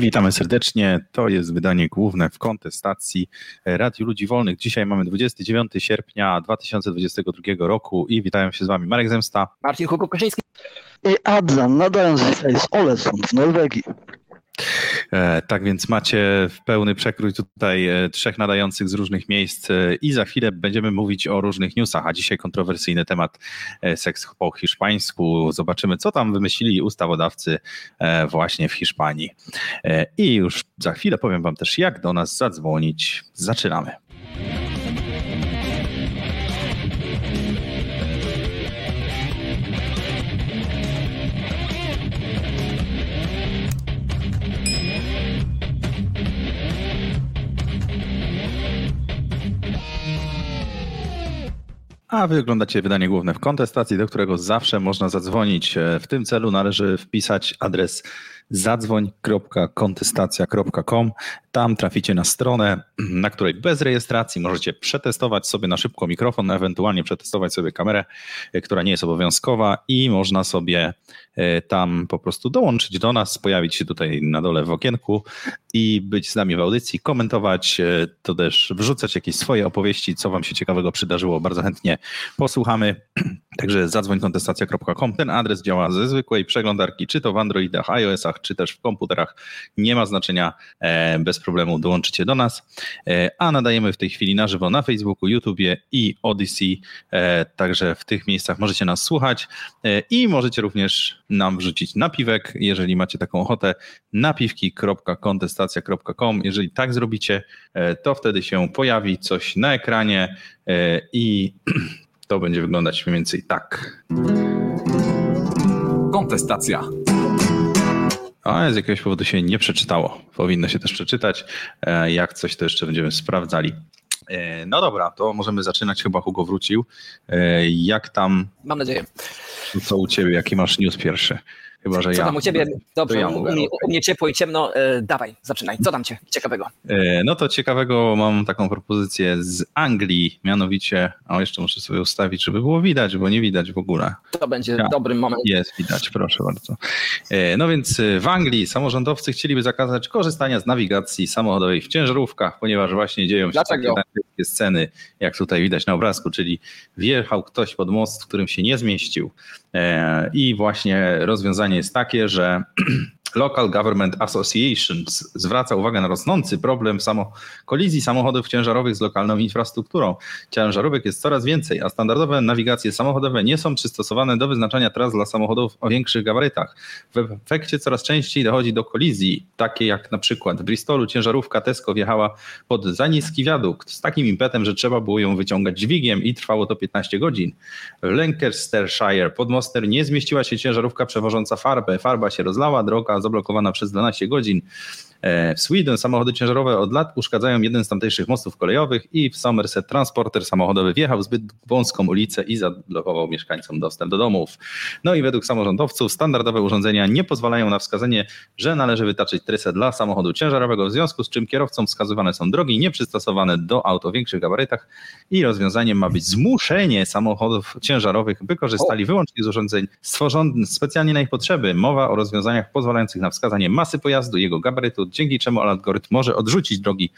witamy serdecznie. To jest wydanie główne w kontestacji Radiu Ludzi Wolnych. Dzisiaj mamy 29 sierpnia 2022 roku i witają się z Wami Marek Zemsta, Marcin Hukuk-Kosiński i Adzan, nadając z Olesund w Norwegii. E, tak więc macie w pełny przekrój tutaj e, trzech nadających z różnych miejsc e, i za chwilę będziemy mówić o różnych newsach, a dzisiaj kontrowersyjny temat seks po hiszpańsku. Zobaczymy, co tam wymyślili ustawodawcy właśnie w Hiszpanii. I już za chwilę powiem wam też, jak do nas zadzwonić. Zaczynamy. A wy oglądacie wydanie główne w kontestacji, do którego zawsze można zadzwonić. W tym celu należy wpisać adres zadzwoń.kontestacja.com. Tam traficie na stronę, na której bez rejestracji możecie przetestować sobie na szybko mikrofon, ewentualnie przetestować sobie kamerę, która nie jest obowiązkowa i można sobie e, tam po prostu dołączyć do nas, pojawić się tutaj na dole w okienku i być z nami w audycji, komentować, e, to też wrzucać jakieś swoje opowieści, co wam się ciekawego przydarzyło. Bardzo chętnie posłuchamy. Także zadzwoń.kontestacja.com. Ten adres działa ze zwykłej przeglądarki, czy to w Androidach, iOSach, czy też w komputerach. Nie ma znaczenia, e, bez problemu dołączycie do nas. E, a nadajemy w tej chwili na żywo na Facebooku, YouTubie i Odyssey. E, także w tych miejscach możecie nas słuchać i możecie również nam wrzucić napiwek, jeżeli macie taką ochotę, napiwki.kontestacja.com. Jeżeli tak zrobicie, to wtedy się pojawi coś na ekranie i to będzie wyglądać mniej więcej tak. Kontestacja. A z jakiegoś powodu się nie przeczytało. Powinno się też przeczytać. E, jak coś, to jeszcze będziemy sprawdzali. E, no dobra, to możemy zaczynać. Chyba Hugo wrócił. E, jak tam? Mam nadzieję. Co u ciebie? Jaki masz news pierwszy? Chyba, że Co ja. tam u ciebie? Dobrze, ja u, mnie, u mnie ciepło i ciemno. E, dawaj, zaczynaj. Co tam cię ciekawego? E, no to ciekawego mam taką propozycję z Anglii, mianowicie, a jeszcze muszę sobie ustawić, żeby było widać, bo nie widać w ogóle. To będzie Ja. dobry moment. Jest, widać, proszę bardzo. E, No więc w Anglii samorządowcy chcieliby zakazać korzystania z nawigacji samochodowej w ciężarówkach, ponieważ właśnie dzieją się Dlaczego? takie takie sceny, jak tutaj widać na obrazku, czyli wjechał ktoś pod most, w którym się nie zmieścił. E, I właśnie rozwiązanie jest takie, że Local Government Association zwraca uwagę na rosnący problem samo, kolizji samochodów ciężarowych z lokalną infrastrukturą. Ciężarówek jest coraz więcej, a standardowe nawigacje samochodowe nie są przystosowane do wyznaczania tras dla samochodów o większych gabarytach. W efekcie coraz częściej dochodzi do kolizji, takie jak na przykład w Bristolu ciężarówka Tesco wjechała pod za niski wiadukt z takim impetem, że trzeba było ją wyciągać dźwigiem i trwało to 15 godzin. W Lancastershire pod mostem nie zmieściła się ciężarówka przewożąca farbę. Farba się rozlała, droga zablokowana przez 12 godzin. E, W Sweden samochody ciężarowe od lat uszkadzają jeden z tamtejszych mostów kolejowych i w Somerset transporter samochodowy wjechał w zbyt wąską ulicę i zablokował mieszkańcom dostęp do domów. No i według samorządowców standardowe urządzenia nie pozwalają na wskazanie, że należy wytaczyć trasę dla samochodu ciężarowego, w związku z czym kierowcom wskazywane są drogi nieprzystosowane do aut o większych gabarytach i rozwiązaniem ma być zmuszenie samochodów ciężarowych, by korzystali wyłącznie z urządzeń stworzonych specjalnie na ich potrzeby. Mowa o rozwiązaniach pozwalających na wskazanie masy pojazdu, jego gabarytu, dzięki czemu algorytm może odrzucić drogi,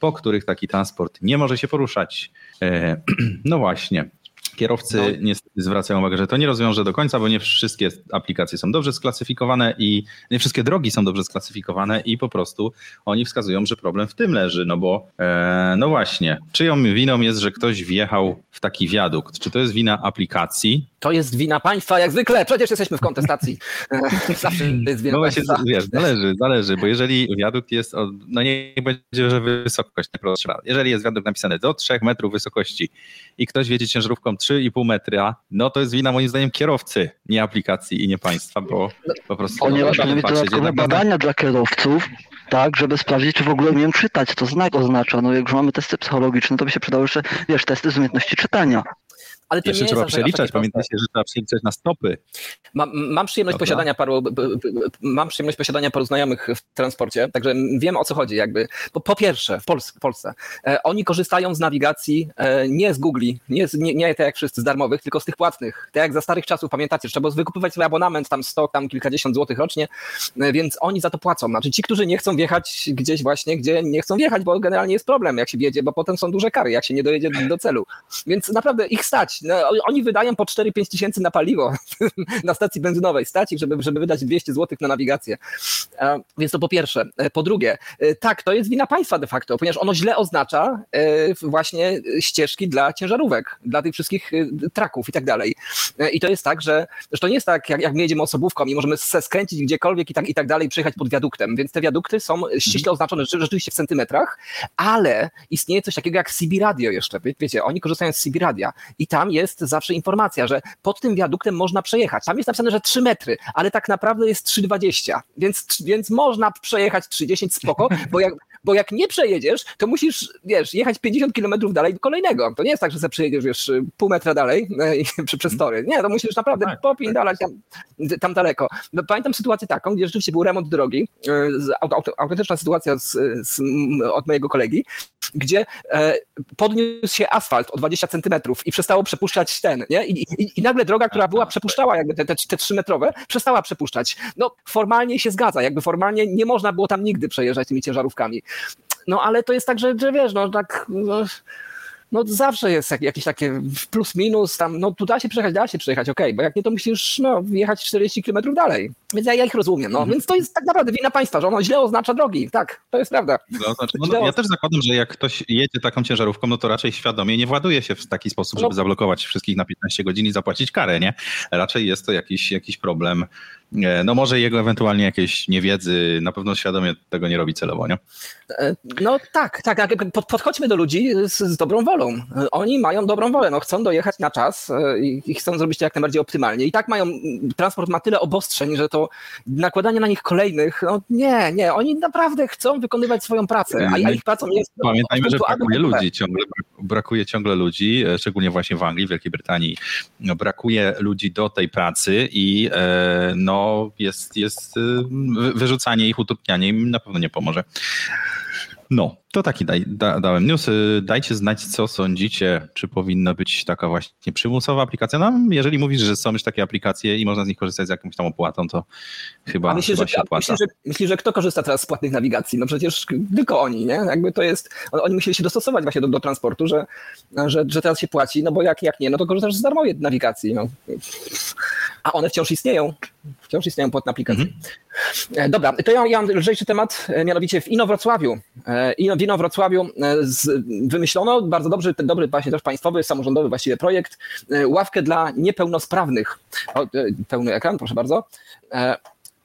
po których taki transport nie może się poruszać. E, No właśnie. Kierowcy No. niestety zwracają uwagę, że to nie rozwiąże do końca, bo nie wszystkie aplikacje są dobrze sklasyfikowane i nie wszystkie drogi są dobrze sklasyfikowane i po prostu oni wskazują, że problem w tym leży, no bo e, no właśnie, czyją winą jest, że ktoś wjechał w taki wiadukt? Czy to jest wina aplikacji? To jest wina państwa, jak zwykle. Przecież jesteśmy w kontestacji. Zawsze jest wina No właśnie, państwa. wiesz, zależy, zależy, bo jeżeli wiadukt jest, od, no nie będzie, że wysokość najprostsza. Jeżeli jest wiadukt napisany do 3 metrów wysokości i ktoś wiedzie ciężarówką 3,5 metra, no to jest wina moim zdaniem kierowcy, nie aplikacji i nie państwa, bo po prostu Ponieważ mamy patrzeć dodatkowe badania dla kierowców, tak, żeby sprawdzić, czy w ogóle umiem czytać, co znak oznacza. No jak już mamy testy psychologiczne, to by się przydały jeszcze, wiesz, testy z umiejętności czytania. Ale to Jeszcze nie trzeba jest przeliczać, pamiętajcie, że trzeba przeliczać na stopy. Mam, mam przyjemność Dobra. posiadania paru, mam przyjemność posiadania paru znajomych w transporcie, także wiem o co chodzi jakby. Po, po pierwsze, w, Pols- w Polsce, e, oni korzystają z nawigacji e, nie z Google, nie, z, nie, nie tak jak wszyscy z darmowych, tylko z tych płatnych. Tak jak za starych czasów, pamiętacie, trzeba było wykupywać sobie abonament, tam 100, tam kilkadziesiąt złotych rocznie, e, więc oni za to płacą. Znaczy ci, którzy nie chcą wjechać gdzieś właśnie, gdzie nie chcą wjechać, bo generalnie jest problem, jak się wjedzie, bo potem są duże kary, jak się nie dojedzie do celu. Więc naprawdę ich stać. No, oni wydają po 4-5 tysięcy na paliwo na stacji benzynowej. Stać ich, żeby, żeby wydać 200 zł na nawigację. E, Więc to po pierwsze. E, Po drugie, e, tak, to jest wina państwa de facto, ponieważ ono źle oznacza właśnie ścieżki dla ciężarówek, dla tych wszystkich traków i tak dalej. I to jest tak, że, że to nie jest tak, jak, jak my jedziemy osobówką i możemy se skręcić gdziekolwiek i tak, i tak dalej, przejechać pod wiaduktem. Więc te wiadukty są ściśle oznaczone rze- rzeczywiście w centymetrach, ale istnieje coś takiego jak CB Radio jeszcze. Wie- Wiecie, oni korzystają z CB Radia i tam jest zawsze informacja, że pod tym wiaduktem można przejechać. Tam jest napisane, że 3 metry, ale tak naprawdę jest 3,20, więc, więc można przejechać 3,10 spoko, bo jak, bo jak nie przejedziesz, to musisz, wiesz, jechać 50 kilometrów dalej do kolejnego. To nie jest tak, że sobie przejedziesz, wiesz, pół metra dalej i przy, przez tory. Nie, to musisz naprawdę Tak, popindalać tam, tam daleko. No, pamiętam sytuację taką, gdzie rzeczywiście był remont drogi, e, autentyczna sytuacja z, z, od mojego kolegi, gdzie e, podniósł się asfalt o 20 centymetrów i przestało przepuszczać ten, nie? I, i, i nagle droga, która była, przepuszczała jakby te, te, te 3 metrowe, przestała przepuszczać. No formalnie się zgadza, jakby formalnie nie można było tam nigdy przejeżdżać tymi ciężarówkami. No ale to jest tak, że, że wiesz, no tak... No, no zawsze jest jak, jakieś takie plus minus tam, no tu da się przejechać, da się przejechać, okej, bo jak nie, to musisz no, jechać 40 km dalej. Więc ja, ja ich rozumiem, no. Więc to jest tak naprawdę wina państwa, że ono źle oznacza drogi. Tak, to jest prawda. No, no, no, ja też zakładam, że jak ktoś jedzie taką ciężarówką, no to raczej świadomie nie właduje się w taki sposób, żeby No. zablokować wszystkich na 15 godzin i zapłacić karę, nie? Raczej jest to jakiś, jakiś problem. e, No może jego ewentualnie jakiejś niewiedzy, na pewno świadomie tego nie robi celowo, nie? E, No tak, tak, tak. Pod, podchodźmy do ludzi z, z dobrą wolą. Oni mają dobrą wolę, no chcą dojechać na czas e, i, i chcą zrobić to jak najbardziej optymalnie. I tak mają, transport ma tyle obostrzeń, że to nakładanie na nich kolejnych, no nie, nie, oni naprawdę chcą wykonywać swoją pracę, a, a ich pracą jest... Pamiętajmy, że brakuje ludzi ciągle, brakuje ciągle ludzi, e, szczególnie właśnie w Anglii, w Wielkiej Brytanii. No, brakuje ludzi do tej pracy i e, no, jest, jest e, wy- wyrzucanie ich, utrudnianie im na pewno nie pomoże. No, to taki daj, da, dałem news. Y, Dajcie znać, co sądzicie, czy powinna być taka właśnie przymusowa aplikacja. No, jeżeli mówisz, że są już takie aplikacje i można z nich korzystać z jakąś tam opłatą, to chyba, A myślisz, chyba że, się opłaca. myślisz, że, myślisz, że kto korzysta teraz z płatnych nawigacji? No przecież tylko oni, nie? Jakby to jest, oni musieli się dostosować właśnie do, do transportu, że, że, że teraz się płaci, no bo jak, jak nie, no to korzystasz z darmowej nawigacji. No. A one wciąż istnieją. Wciąż istnieją płatne aplikacje. E, Dobra, to ja, ja mam lżejszy temat, e, mianowicie w Inowrocławiu. E, w Inowrocławiu e, wymyślono bardzo dobry, ten dobry właśnie też państwowy, samorządowy właściwie projekt, ławkę dla niepełnosprawnych. O, pełny ekran, proszę bardzo.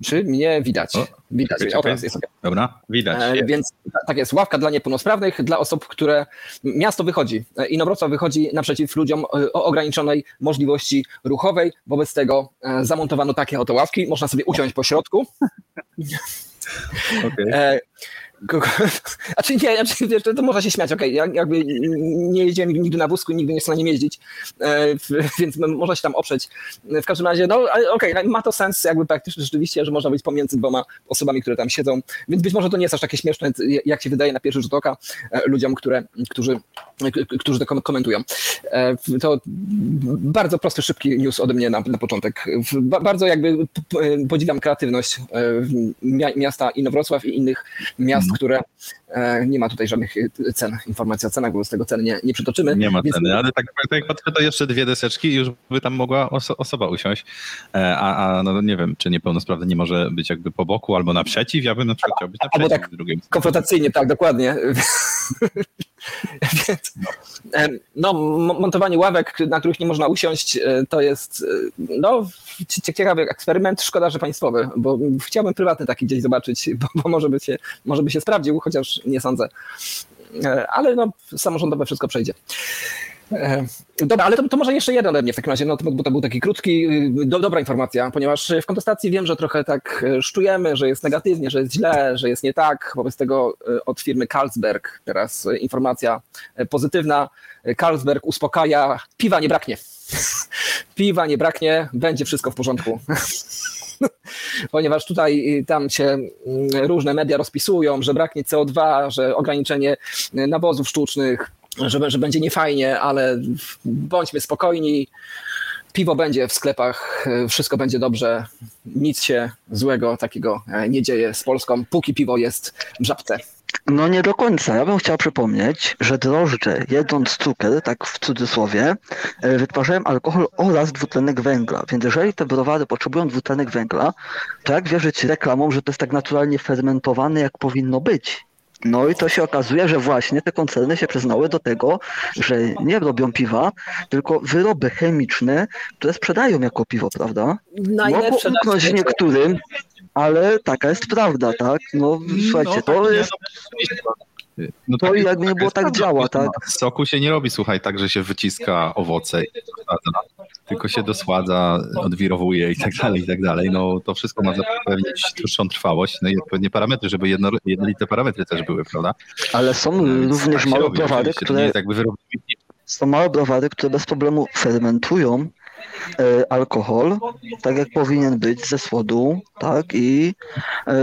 Czy mnie widać? O, Widać, czekaj, o, to czekaj. jest, okay. Dobra, widać. E, Więc ta- tak jest, ławka dla niepełnosprawnych, dla osób, które miasto wychodzi. E, Inowrocław wychodzi naprzeciw ludziom e, o ograniczonej możliwości ruchowej. Wobec tego e, zamontowano takie oto ławki. Można sobie usiąść po środku. Okej. E, ko- ko- A czy nie, znaczy, to, można się śmiać, okej, ja jakby nie jeździłem nigdy na wózku, nigdy nie chcę na nim jeździć, e, więc można się tam oprzeć. W każdym razie, no okej, no, ma to sens jakby praktycznie rzeczywiście, że można być pomiędzy dwoma osobami, które tam siedzą, więc być może to nie jest aż takie śmieszne, jak się wydaje na pierwszy rzut oka e, ludziom, które, którzy, którzy to kom- komentują. E, To bardzo prosty, szybki news ode mnie na, na początek. Bardzo jakby podziwiam kreatywność e, mia- miasta Inowrocław i innych miast, które e, nie ma tutaj żadnych cen, informacji o cenach, bo z tego cen nie, nie przytoczymy. Nie ma Więc- ceny, ale tak, tak jak patrzę, to jeszcze dwie deseczki i już by tam mogła oso osoba usiąść. A, a no nie wiem, czy niepełnosprawny nie może być jakby po boku albo naprzeciw. Ja bym na przykład chciał być Albo naprzeciw tak drugim. Konfrontacyjnie, tak, dokładnie. Więc no, mo- montowanie ławek, na których nie można usiąść, e, to jest e, no, cie- ciekawy eksperyment. Szkoda, że państwowy, bo chciałbym prywatny taki gdzieś zobaczyć, bo, bo może, by się, może by się sprawdził, chociaż nie sądzę. E, Ale no, samorządowe wszystko przejdzie. E, dobra, ale to, to, może jeszcze jeden ode mnie w takim razie, no, bo to był taki krótki, y, do, dobra informacja, ponieważ w kontestacji wiem, że trochę tak e, szczujemy, że jest negatywnie, że jest źle, że jest nie tak. Wobec tego e, od firmy Carlsberg teraz informacja pozytywna. Carlsberg uspokaja, piwa nie braknie. piwa nie braknie, będzie wszystko w porządku. ponieważ tutaj tam się różne media rozpisują, że braknie CO2, że ograniczenie nawozów sztucznych, że, że będzie niefajnie, ale bądźmy spokojni. Piwo będzie w sklepach, wszystko będzie dobrze, nic się złego takiego nie dzieje z Polską, póki piwo jest w żabce. No nie do końca. Ja bym chciał przypomnieć, że drożdże, jedząc cukier, tak w cudzysłowie, e, wytwarzają alkohol oraz dwutlenek węgla. Więc jeżeli te browary potrzebują dwutlenek węgla, to jak wierzyć reklamom, że to jest tak naturalnie fermentowane, jak powinno być? No i to się okazuje, że właśnie te koncerny się przyznały do tego, że nie robią piwa, tylko wyroby chemiczne, które sprzedają jako piwo, prawda? Mogło umknąć niektórym, ale taka jest prawda, tak? No, no słuchajcie, to no, jest... No to tak, jakby nie było tak działa, tak? Soku się nie robi, słuchaj, tak, że się wyciska owoce i tylko się dosładza, odwirowuje i tak dalej, i tak dalej. No to wszystko ma zapewnić dłuższą trwałość, no i odpowiednie parametry, żeby jedno, jednolite parametry też były, prawda? Ale są no, również tak małe browary, które... Są małe browary, które bez problemu fermentują e, alkohol, tak jak powinien być ze słodu, tak, i e,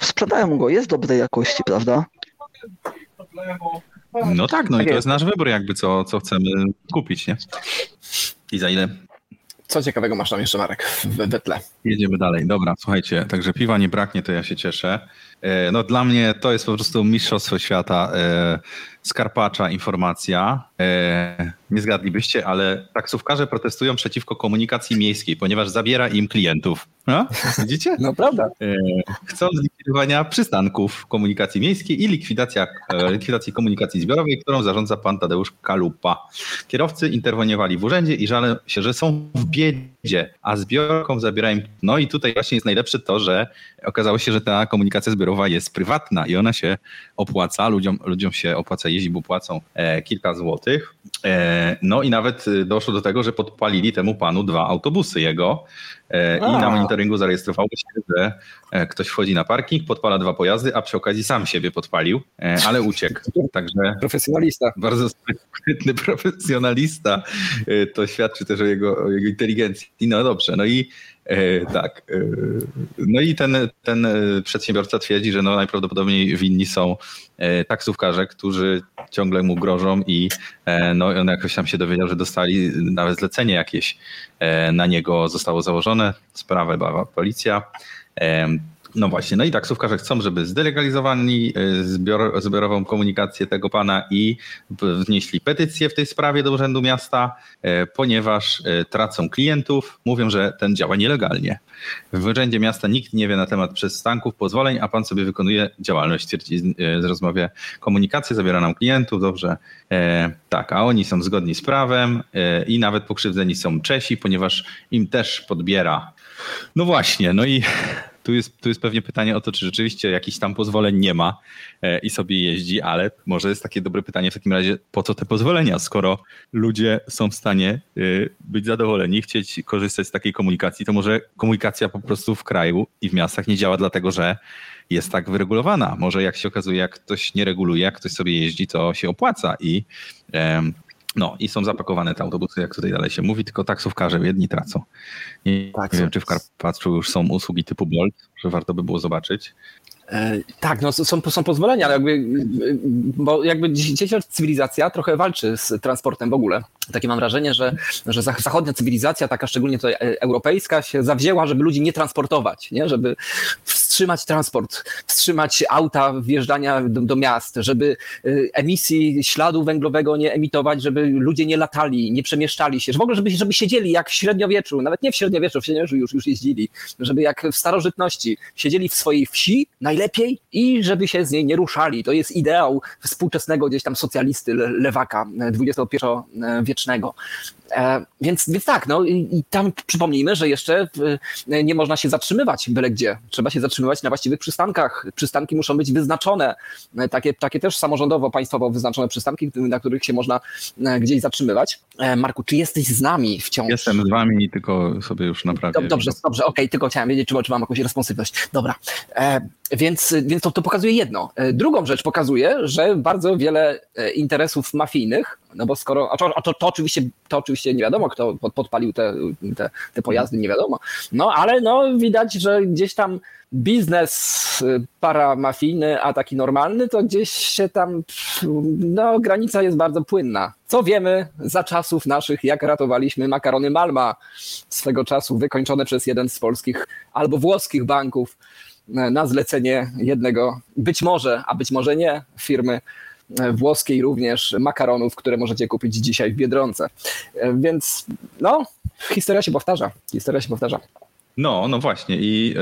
sprzedają go, jest dobrej jakości, prawda? No tak, no tak i to jest nasz wybór jakby, co, co chcemy kupić, nie? I za ile? Co ciekawego masz tam jeszcze, Marek, w tle? Jedziemy dalej. Dobra, słuchajcie, także piwa nie braknie, to ja się cieszę. E, no dla mnie to jest po prostu mistrzostwo świata. Skarpacza informacja. E, nie zgadlibyście, ale taksówkarze protestują przeciwko komunikacji miejskiej, ponieważ zabiera im klientów. No? Widzicie? No prawda. E, chcą zlikwidowania przystanków komunikacji miejskiej i likwidacja, e, likwidacji komunikacji zbiorowej, którą zarządza pan Tadeusz Kalupa. Kierowcy interweniowali w urzędzie i żalą się, że są w biedzie, a zbiorkom zabierają. No i tutaj właśnie jest najlepsze to, że okazało się, że ta komunikacja zbiorowa jest prywatna i ona się opłaca, ludziom, ludziom się opłaca jeździć, bo płacą e, kilka złotych. E, no i nawet e, doszło do tego, że podpalili temu panu dwa autobusy jego i na monitoringu zarejestrowało się, że ktoś wchodzi na parking, podpala dwa pojazdy, a przy okazji sam siebie podpalił, ale uciekł. Także profesjonalista. Bardzo sprytny profesjonalista. To świadczy też o jego, o jego inteligencji. No dobrze, no i tak. E, no i ten, ten przedsiębiorca twierdzi, że no najprawdopodobniej winni są e, taksówkarze, którzy ciągle mu grożą i no on jakoś tam się dowiedział, że dostali nawet zlecenie jakieś na niego zostało założone. Sprawę bała policja. No właśnie, no i taksówkarze chcą, żeby zdelegalizowali e, zbior, zbiorową komunikację tego pana i wnieśli petycję w tej sprawie do Urzędu Miasta, e, ponieważ e, tracą klientów, mówią, że ten działa nielegalnie. W Urzędzie Miasta nikt nie wie na temat przystanków, pozwoleń, a pan sobie wykonuje działalność, twierdzi z rozmowie komunikację, zabiera nam klientów, dobrze, tak, a oni są zgodni z prawem i nawet pokrzywdzeni są Czesi, ponieważ im też podbiera. No właśnie, no i tu jest, tu jest pewnie pytanie o to, czy rzeczywiście jakiś tam pozwoleń nie ma e, i sobie jeździ, ale może jest takie dobre pytanie w takim razie, po co te pozwolenia, skoro ludzie są w stanie e, być zadowoleni, chcieć korzystać z takiej komunikacji, to może komunikacja po prostu w kraju i w miastach nie działa dlatego, że jest tak wyregulowana. Może jak się okazuje, jak ktoś nie reguluje, jak ktoś sobie jeździ, to się opłaca i no i są zapakowane te autobusy, jak tutaj dalej się mówi, tylko taksówkarze jedni tracą. Nie, tak, nie wiem, czy w Karpaczu już są usługi typu Bolt, że warto by było zobaczyć. E, tak, no są, są pozwolenia, ale jakby, bo jakby dzisiejsza cywilizacja trochę walczy z transportem w ogóle. Takie mam wrażenie, że, że zachodnia cywilizacja, taka szczególnie tutaj e, europejska, się zawzięła, żeby ludzi nie transportować, nie? żeby wstrzymać transport, wstrzymać auta wjeżdżania do, do miast, żeby e, emisji śladu węglowego nie emitować, żeby ludzie nie latali, nie przemieszczali się, że w ogóle żeby, żeby siedzieli jak w średniowieczu, nawet nie w średniowieczu, w średniowieczu już, już jeździli, żeby jak w starożytności siedzieli w swojej wsi, najlepiej i żeby się z niej nie ruszali. To jest ideał współczesnego gdzieś tam socjalisty, lewaka XXI wiecznego. E, więc, więc tak, no i, tam przypomnijmy, że jeszcze nie można się zatrzymywać byle gdzie. Trzeba się zatrzymywać na właściwych przystankach. Przystanki muszą być wyznaczone, e, takie, takie też samorządowo, państwowo wyznaczone przystanki, na których się można e, gdzieś zatrzymywać. Marku, czy jesteś z nami wciąż? Jestem z wami, tylko sobie już naprawdę. Dobrze, dobrze, okej, okay, tylko chciałem wiedzieć, czy, czy mam jakąś responsywność. Dobra, e, więc, więc to, to pokazuje jedno. Drugą rzecz pokazuje, że bardzo wiele interesów mafijnych no bo skoro, a to, a to, to, oczywiście, to oczywiście nie wiadomo, kto pod, podpalił te, te, te pojazdy, nie wiadomo. No ale no widać, że gdzieś tam biznes y, paramafijny, a taki normalny, to gdzieś się tam, no granica jest bardzo płynna. Co wiemy za czasów naszych, jak ratowaliśmy makarony Malma swego czasu, wykończone przez jeden z polskich albo włoskich banków na zlecenie jednego, być może, a być może nie, firmy włoskiej również makaronów, które możecie kupić dzisiaj w Biedronce. E, więc no, historia się powtarza. Historia się powtarza. No, no właśnie i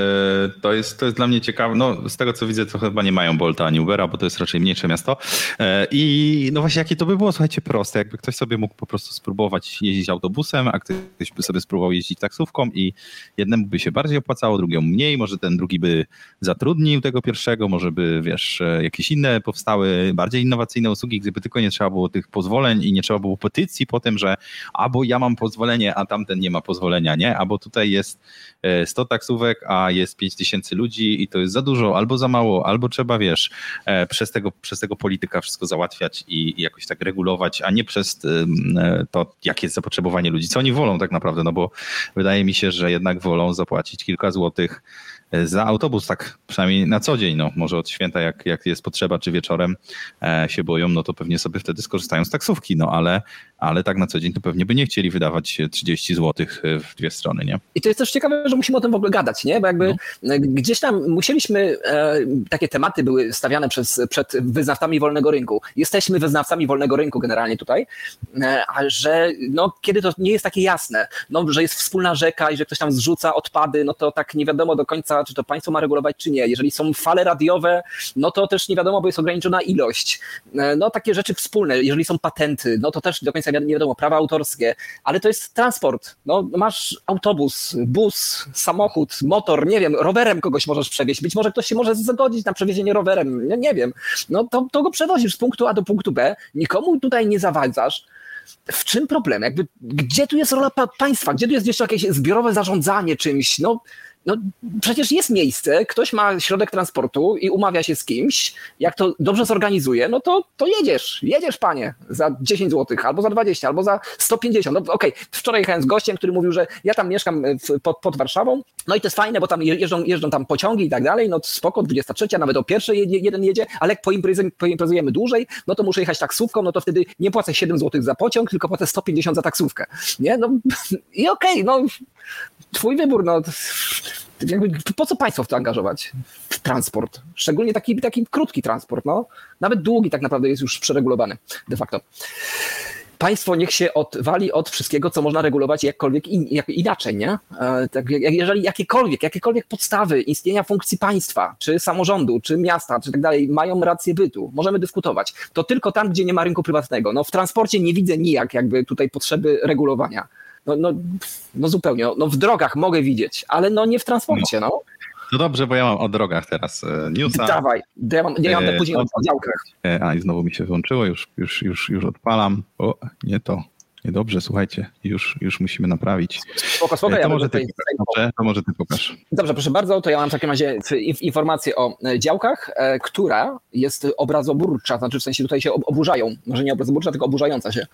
y, to, jest, to jest dla mnie ciekawe, no z tego co widzę to chyba nie mają Bolta ani Ubera, bo to jest raczej mniejsze miasto. Y, i no właśnie jakie to by było, słuchajcie, proste, jakby ktoś sobie mógł po prostu spróbować jeździć autobusem, a ktoś by sobie spróbował jeździć taksówką i jednemu by się bardziej opłacało, drugiemu mniej, może ten drugi by zatrudnił tego pierwszego, może by, wiesz, e, jakieś inne powstały, bardziej innowacyjne usługi, gdyby tylko nie trzeba było tych pozwoleń i nie trzeba było petycji po tym, że albo ja mam pozwolenie, a tamten nie ma pozwolenia, nie, albo tutaj jest 100 taksówek, a jest 5000 ludzi i to jest za dużo, albo za mało, albo trzeba, wiesz, e, przez tego, przez tego polityka wszystko załatwiać i, i jakoś tak regulować, a nie przez e, to, jakie jest zapotrzebowanie ludzi, co oni wolą tak naprawdę, no bo wydaje mi się, że jednak wolą zapłacić kilka złotych za autobus, tak przynajmniej na co dzień, no może od święta, jak, jak jest potrzeba, czy wieczorem e, się boją, no to pewnie sobie wtedy skorzystają z taksówki, no ale, ale tak na co dzień to pewnie by nie chcieli wydawać 30 zł w dwie strony, nie? I to jest też ciekawe, że musimy o tym w ogóle gadać, nie? Bo jakby no. gdzieś tam musieliśmy, e, takie tematy były stawiane przez, przed wyznawcami wolnego rynku. Jesteśmy wyznawcami wolnego rynku generalnie tutaj, e, a że no, kiedy to nie jest takie jasne, no, że jest wspólna rzeka i że ktoś tam zrzuca odpady, no to tak nie wiadomo do końca czy to państwo ma regulować, czy nie. Jeżeli są fale radiowe, no to też nie wiadomo, bo jest ograniczona ilość. E, no takie rzeczy wspólne, jeżeli są patenty, no to też do końca nie wiadomo, prawa autorskie, ale to jest transport. No masz autobus, bus, samochód, motor, nie wiem, rowerem kogoś możesz przewieźć, być może ktoś się może zgodzić na przewiezienie rowerem, nie, nie wiem. No to, to go przewozisz z punktu A do punktu B, nikomu tutaj nie zawadzasz, w czym problem? Jakby, gdzie tu jest rola pa państwa? Gdzie tu jest jeszcze jakieś zbiorowe zarządzanie czymś? No, no przecież jest miejsce, ktoś ma środek transportu i umawia się z kimś, jak to dobrze zorganizuje, no to, to jedziesz, jedziesz panie za 10 zł, albo za 20, albo za 150. No okej, okay. wczoraj jechałem z gościem, który mówił, że ja tam mieszkam w, pod, pod Warszawą, no i to jest fajne, bo tam jeżdżą, jeżdżą tam pociągi i tak dalej, no spoko, 23, nawet o pierwszej jeden jedzie, ale jak poimprezujemy dłużej, no to muszę jechać taksówką, no to wtedy nie płacę 7 zł za pociąg, tylko płacę 150 za taksówkę, nie? No i okej, okay, no twój wybór, no po co państwo w to angażować? W transport. Szczególnie taki, taki krótki transport, no. Nawet długi tak naprawdę jest już przeregulowany de facto. Państwo niech się odwali od wszystkiego, co można regulować jakkolwiek in, jak, inaczej, nie? E, tak, jeżeli jakiekolwiek, jakiekolwiek podstawy istnienia funkcji państwa, czy samorządu, czy miasta, czy tak dalej, mają rację bytu, możemy dyskutować. To tylko tam, gdzie nie ma rynku prywatnego. No w transporcie nie widzę nijak jakby tutaj potrzeby regulowania no, no, no zupełnie, no w drogach mogę widzieć, ale no nie w transporcie, no. No dobrze, bo ja mam o drogach teraz e, newsa. Dawaj, ja mam, ja mam te później o, o działkach. E, a i znowu mi się włączyło, już, już, już, już odpalam. O, nie to. Niedobrze, słuchajcie, już, już musimy naprawić. Spoko, spoko, e, to, ja może ty, dobrze, to może ty pokaż. Dobrze, proszę bardzo, to ja mam w takim razie informację o e, działkach, e, która jest obrazoburcza, znaczy w sensie tutaj się oburzają, może nie obrazoburcza, tylko oburzająca się.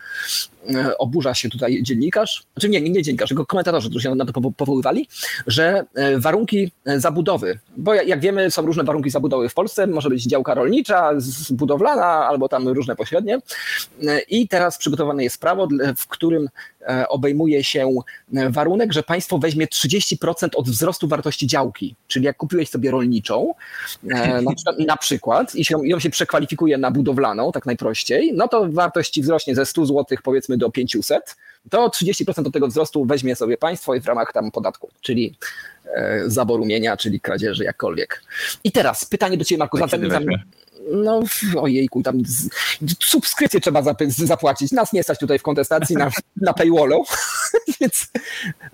Oburza się tutaj dziennikarz, znaczy nie, nie, nie dziennikarz, tylko komentatorzy, którzy się na to powoływali, że warunki zabudowy, bo jak wiemy są różne warunki zabudowy w Polsce, może być działka rolnicza, budowlana albo tam różne pośrednie i teraz przygotowane jest prawo w którym e, obejmuje się e, warunek, że państwo weźmie 30% od wzrostu wartości działki. Czyli jak kupiłeś sobie rolniczą, e, na przykład, na przykład i się, ją się przekwalifikuje na budowlaną, tak najprościej, no to wartość wzrośnie ze 100 zł powiedzmy do 500, to 30% od tego wzrostu weźmie sobie państwo i w ramach tam podatku, czyli zaboru mienia, czyli kradzieży, jakkolwiek. I teraz pytanie do Ciebie, Marku. Zanim, no ojejku, tam subskrypcję trzeba zapłacić. Nas nie stać tutaj w kontestacji na, na paywallu, więc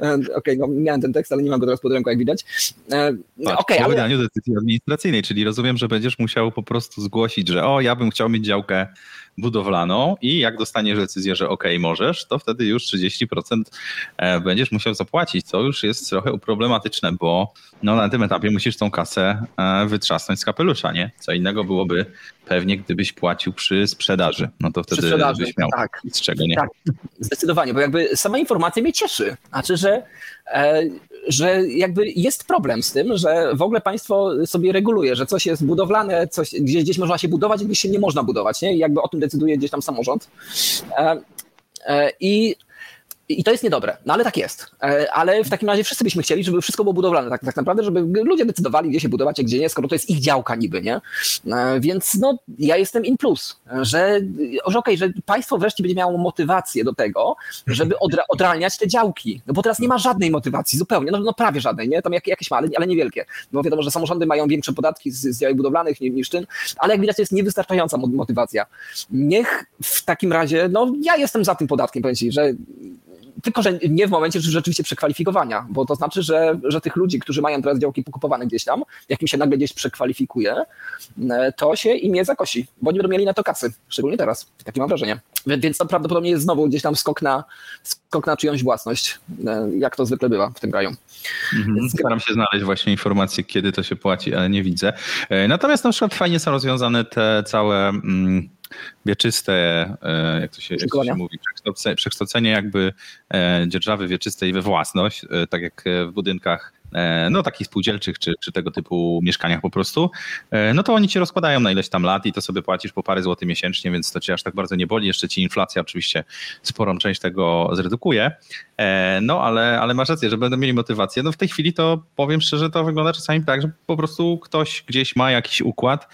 e, okej, okay, no miałem ten tekst, ale nie mam go teraz pod ręką, jak widać. E, Patrz, okay, po ale... wydaniu decyzji administracyjnej, czyli rozumiem, że będziesz musiał po prostu zgłosić, że o, ja bym chciał mieć działkę budowlaną i jak dostaniesz decyzję, że ok, możesz, to wtedy już 30% e, będziesz musiał zapłacić, co już jest trochę problematyczne, bo no, na tym etapie musisz tą kasę wytrzasnąć z kapelusza, nie? Co innego byłoby pewnie, gdybyś płacił przy sprzedaży. No to wtedy byś miał tak, z czego nie. Tak, zdecydowanie, bo jakby sama informacja mnie cieszy. Znaczy, że, e, że jakby jest problem z tym, że w ogóle państwo sobie reguluje, że coś jest budowlane, coś, gdzieś, gdzieś można się budować, gdzieś się nie można budować, nie? I jakby o tym decyduje gdzieś tam samorząd. E, e, I i to jest niedobre, no ale tak jest. E, ale w takim razie wszyscy byśmy chcieli, żeby wszystko było budowlane, tak, tak naprawdę, żeby ludzie decydowali, gdzie się budować, a gdzie nie, skoro to jest ich działka niby, nie? E, więc no, ja jestem in plus, że, że okej, okay, że państwo wreszcie będzie miało motywację do tego, żeby odra odralniać te działki, no bo teraz nie ma żadnej motywacji, zupełnie, no, no prawie żadnej, nie? Tam jak, jakieś ma, ale, niewielkie. No wiadomo, że samorządy mają większe podatki z, z działek budowlanych niż ten, ale jak widać, to jest niewystarczająca motywacja. Niech w takim razie, no ja jestem za tym podatkiem, powiem ci, że tylko, że nie w momencie rzeczywiście przekwalifikowania, bo to znaczy, że, że tych ludzi, którzy mają teraz działki pokupowane gdzieś tam, jak im się nagle gdzieś przekwalifikuje, e, to się im je zakosi, bo nie będą mieli na to kasy, szczególnie teraz. Takie mam wrażenie. Więc to prawdopodobnie jest znowu gdzieś tam skok na, skok na czyjąś własność, e, jak to zwykle bywa w tym kraju. Mhm. Staram się znaleźć właśnie informacje, kiedy to się płaci, ale nie widzę. E, natomiast na przykład fajnie są rozwiązane te całe mm, wieczyste, e, jak to się, jak to się mówi, przekształcenie jakby e, dzierżawy wieczystej we własność, e, tak jak w budynkach no takich spółdzielczych czy, czy tego typu mieszkaniach po prostu, no to oni ci rozkładają na ileś tam lat i to sobie płacisz po parę złotych miesięcznie, więc to cię aż tak bardzo nie boli. Jeszcze ci inflacja oczywiście sporą część tego zredukuje. E, no ale, ale masz rację, że będą mieli motywację. No w tej chwili to powiem szczerze, to wygląda czasami tak, że po prostu ktoś gdzieś ma jakiś układ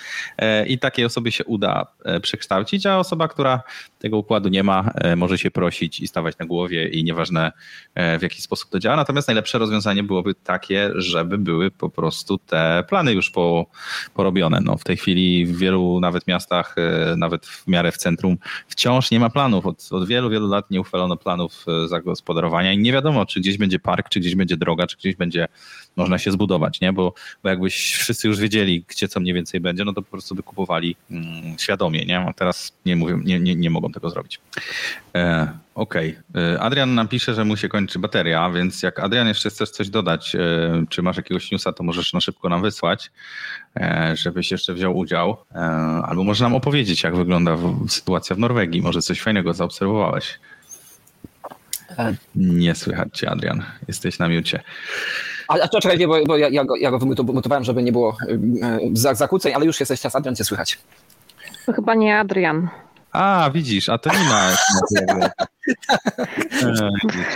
i takiej osobie się uda przekształcić, a osoba, która tego układu nie ma, może się prosić i stawać na głowie i nieważne w jaki sposób to działa. Natomiast najlepsze rozwiązanie byłoby takie, żeby były po prostu te plany już po, porobione. No, w tej chwili w wielu nawet miastach, e, nawet w miarę w centrum, wciąż nie ma planów. Od, od wielu, wielu lat nie uchwalono planów e, i nie wiadomo, czy gdzieś będzie park, czy gdzieś będzie droga, czy gdzieś będzie można się zbudować, nie? Bo, bo jakbyś wszyscy już wiedzieli, gdzie co mniej więcej będzie, no to po prostu by kupowali mm, świadomie, nie? A teraz nie, mówią, nie, nie, nie mogą tego zrobić. E, Okej. Okay. E, Adrian nam pisze, że mu się kończy bateria, więc jak Adrian jeszcze chcesz coś dodać, e, czy masz jakiegoś newsa, to możesz na szybko nam wysłać, e, żebyś jeszcze wziął udział. Albo może nam opowiedzieć, jak wygląda sytuacja w Norwegii. Może coś fajnego zaobserwowałeś. Nie słychać cię, Adrian. Jesteś na miucie. A, a to czekaj, nie, bo, bo ja, ja, go, ja go wymutowałem, żeby nie było e, zakłóceń, ale już jesteś czas, Adrian, cię słychać. To chyba nie Adrian. A, widzisz, a to nie ma.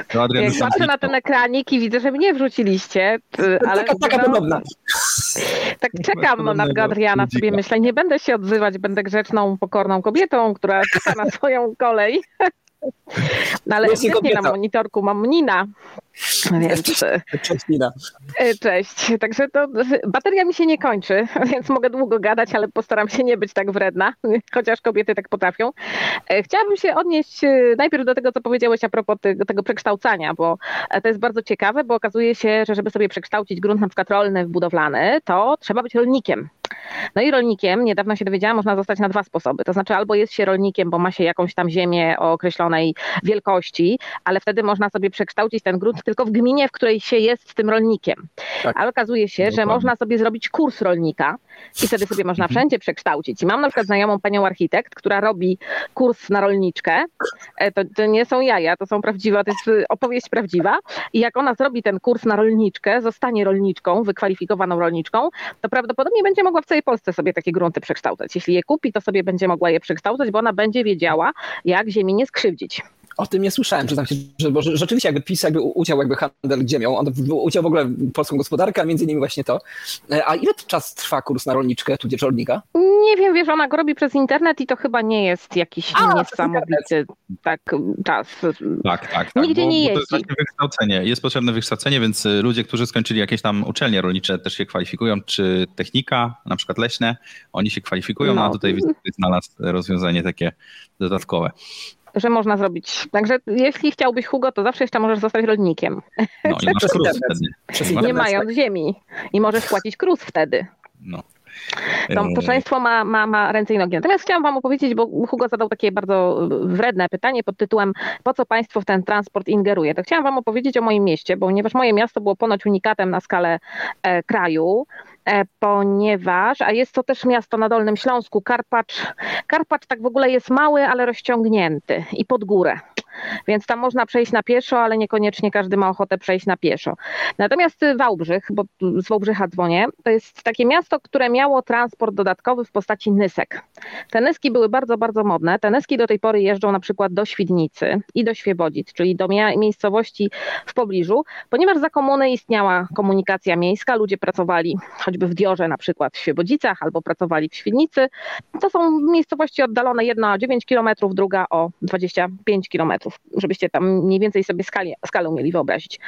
to Adrian Jak patrzę na ten ekranik i widzę, że mnie wrzuciliście, ale... Taka, taka no, podobna. Tak czekam na Adriana, sobie myślę, nie będę się odzywać, będę grzeczną, pokorną kobietą, która czeka na swoją kolej. No ale nie na monitorku mam Nina. Więc... Cześć Nina. E, cześć. Także to bateria mi się nie kończy, więc mogę długo gadać, ale postaram się nie być tak wredna, chociaż kobiety tak potrafią. E, chciałabym się odnieść e, najpierw do tego, co powiedziałeś a propos tego, tego przekształcania, bo to jest bardzo ciekawe, bo okazuje się, że żeby sobie przekształcić grunt na przykład rolny w budowlany, to trzeba być rolnikiem. No i rolnikiem, niedawno się dowiedziałam, można zostać na dwa sposoby. To znaczy albo jest się rolnikiem, bo ma się jakąś tam ziemię o określonej wielkości, ale wtedy można sobie przekształcić ten grunt tylko w gminie, w której się jest tym rolnikiem. Tak. Ale okazuje się, Dokładnie. że można sobie zrobić kurs rolnika i wtedy sobie można mhm. wszędzie przekształcić. I mam na przykład znajomą panią architekt, która robi kurs na rolniczkę. E, to, to nie są jaja, to są prawdziwe, to jest y, opowieść prawdziwa. I jak ona zrobi ten kurs na rolniczkę, zostanie rolniczką, wykwalifikowaną rolniczką, to prawdopodobnie będzie mogła w całej Polsce sobie takie grunty przekształcać. Jeśli je kupi, to sobie będzie mogła je przekształcać, bo ona będzie wiedziała, jak ziemi nie skrzywdzić. O tym nie słyszałem, przyznam się, że bo rzeczywiście jakby PiS jakby uciął jakby handel ziemią, on uciął w ogóle polską gospodarkę, a między innymi właśnie to. E, a ile czas trwa kurs na rolniczkę, tudzież rolnika? Nie wiem, wiesz, ona go robi przez internet i to chyba nie jest jakiś a, niesamowity tak, czas. Tak, tak. tak Nigdzie bo, nie bo jeździ. To jest wykształcenie. Jest potrzebne wykształcenie, więc y, ludzie, którzy skończyli jakieś tam uczelnie rolnicze też się kwalifikują, czy technika, na przykład leśne, oni się kwalifikują, no. a tutaj znalazł rozwiązanie takie dodatkowe że można zrobić. Także jeśli chciałbyś Hugo, to zawsze jeszcze możesz zostać rolnikiem. No i masz krus wtedy. Nie mając ziemi. I możesz płacić krus wtedy. No. To, to szaleństwo ma, ma, ma ręce i nogi. Natomiast chciałam wam opowiedzieć, bo Hugo zadał takie bardzo wredne pytanie pod tytułem po co państwo w ten transport ingeruje? To chciałam wam opowiedzieć o moim mieście, bo ponieważ moje miasto było ponoć unikatem na skalę e, kraju, ponieważ, a jest to też miasto na Dolnym Śląsku, Karpacz. Karpacz tak w ogóle jest mały, ale rozciągnięty i pod górę. Więc tam można przejść na pieszo, ale niekoniecznie każdy ma ochotę przejść na pieszo. Natomiast Wałbrzych, bo z Wałbrzycha dzwonię, to jest takie miasto, które miało transport dodatkowy w postaci nysek. Te nyski były bardzo, bardzo modne. Te nyski do tej pory jeżdżą na przykład do Świdnicy i do Świebodzic, czyli do miejscowości w pobliżu, ponieważ za komuny istniała komunikacja miejska, ludzie pracowali choćby w Diorze na przykład w Świebodzicach albo pracowali w Świdnicy. To są miejscowości oddalone, jedna o 9 km, druga o 25 km, żebyście tam mniej więcej sobie skali, skalę umieli wyobrazić.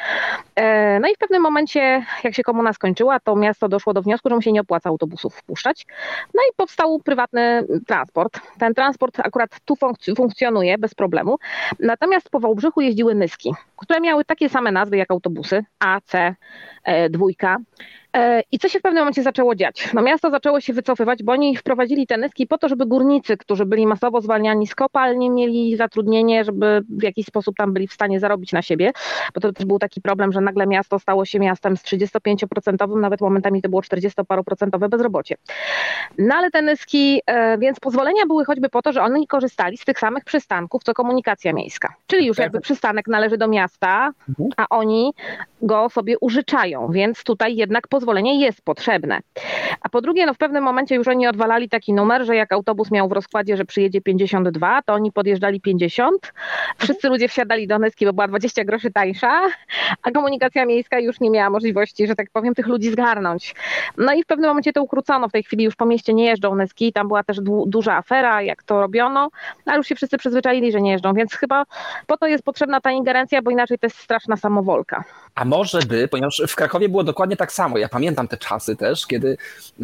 E, no i w pewnym momencie, jak się komuna skończyła, to miasto doszło do wniosku, że mu się nie opłaca autobusów wpuszczać. No i powstał prywatny transport. Ten transport akurat tu funkcjonuje bez problemu. Natomiast po Wałbrzychu jeździły Nyski, które miały takie same nazwy jak autobusy A, C, e, dwójka. E, I co się w pewnym momencie zaczęło dziać? No miasto zaczęło się wycofywać, bo oni wprowadzili te nyski po to, żeby górnicy, którzy byli masowo zwalniani z kopalni, mieli zatrudnienie, żeby w jakiś sposób tam byli w stanie zarobić na siebie, bo to też był taki problem, że nagle miasto stało się miastem z 35%, nawet momentami to było 40-paroprocentowe bezrobocie. No ale te nyski, e, więc pozwolenia były choćby po to, że oni korzystali z tych samych przystanków, co komunikacja miejska. Czyli już jakby przystanek należy do miasta, mhm. a oni go sobie użyczają, więc tutaj jednak pozwolenia pozwolenie jest potrzebne. A po drugie, no w pewnym momencie już oni odwalali taki numer, że jak autobus miał w rozkładzie, że przyjedzie 52, to oni podjeżdżali 50. Wszyscy ludzie wsiadali do Nyski, bo była 20 groszy tańsza, a komunikacja miejska już nie miała możliwości, że tak powiem, tych ludzi zgarnąć. No i w pewnym momencie to ukrócono. W tej chwili już po mieście nie jeżdżą Nyski. Tam była też du duża afera, jak to robiono, ale już się wszyscy przyzwyczaili, że nie jeżdżą, więc chyba po to jest potrzebna ta ingerencja, bo inaczej to jest straszna samowolka. A może by, ponieważ w Krakowie było dokładnie tak samo. Ja pamiętam te czasy też, kiedy,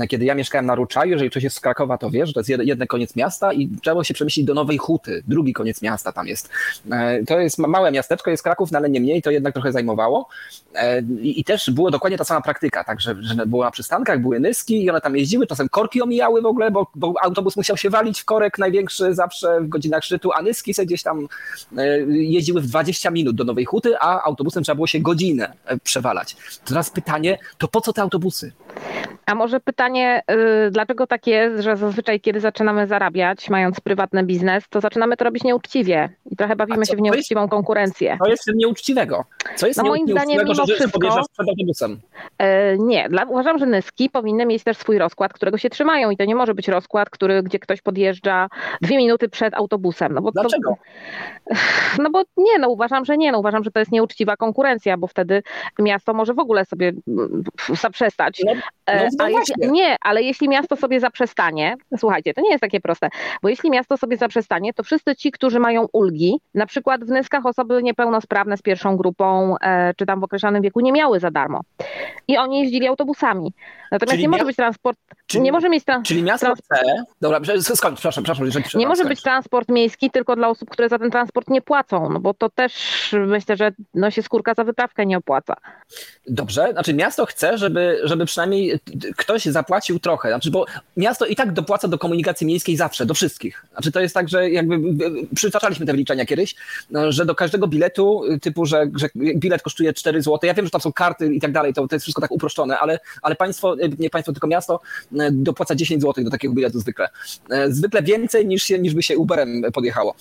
kiedy ja mieszkałem na Ruczaju, jeżeli ktoś jest z Krakowa, to wiesz, że to jest jeden koniec miasta i trzeba się przemieścić do Nowej Huty, drugi koniec miasta tam jest. E, to jest małe miasteczko, jest Kraków, no ale nie mniej, to jednak trochę zajmowało. E, I też było dokładnie ta sama praktyka, także że było na przystankach, były nyski i one tam jeździły, czasem korki omijały w ogóle, bo, bo autobus musiał się walić w korek największy zawsze w godzinach szczytu, a nyski sobie gdzieś tam e, jeździły w 20 minut do Nowej Huty, a autobusem trzeba było się godzinę przewalać. Teraz pytanie, to po co te autobusy? A może pytanie, yy, dlaczego tak jest, że zazwyczaj kiedy zaczynamy zarabiać, mając prywatny biznes, to zaczynamy to robić nieuczciwie i trochę bawimy się w nieuczciwą jest, konkurencję. Co jest nieuczciwego? Co jest no moim zdaniem mimo że, wszystko, przed autobusem? Yy, nie, dla, uważam, że nyski powinny mieć też swój rozkład, którego się trzymają i to nie może być rozkład, który, gdzie ktoś podjeżdża dwie minuty przed autobusem. No bo Dlaczego? To, no bo nie, no uważam, że nie, no uważam, że to jest nieuczciwa konkurencja, bo wtedy miasto może w ogóle sobie mm, zaprzestać. No, no, no jeśli, nie, ale jeśli miasto sobie zaprzestanie, słuchajcie, to nie jest takie proste, bo jeśli miasto sobie zaprzestanie, to wszyscy ci, którzy mają ulgi, na przykład w Nyskach osoby niepełnosprawne z pierwszą grupą, e, czy tam w określonym wieku nie miały za darmo. I oni jeździli autobusami. Natomiast czyli nie może być transport, czyli, nie może mieć tra- Czyli miasto trans- chce, dobra, skończ, przepraszam, przepraszam. Jeżeli nie może być transport miejski tylko dla osób, które za ten transport nie płacą, no bo to też myślę, że no się skórka za wyprawkę nie opłaca. Dobrze, znaczy miasto chce, żeby, żeby przynajmniej ktoś zapłacił trochę, znaczy, bo miasto i tak dopłaca do komunikacji miejskiej zawsze, do wszystkich. Znaczy to jest tak, że jakby przytaczaliśmy te wyliczenia kiedyś, no, że do każdego biletu, typu, że, że bilet kosztuje 4 zł, ja wiem, że tam są karty i tak dalej, to, to jest wszystko tak uproszczone, ale, ale państwo, nie państwo, tylko miasto dopłaca 10 zł do takiego biletu zwykle. Zwykle więcej niż, się, niż by się Uberem podjechało,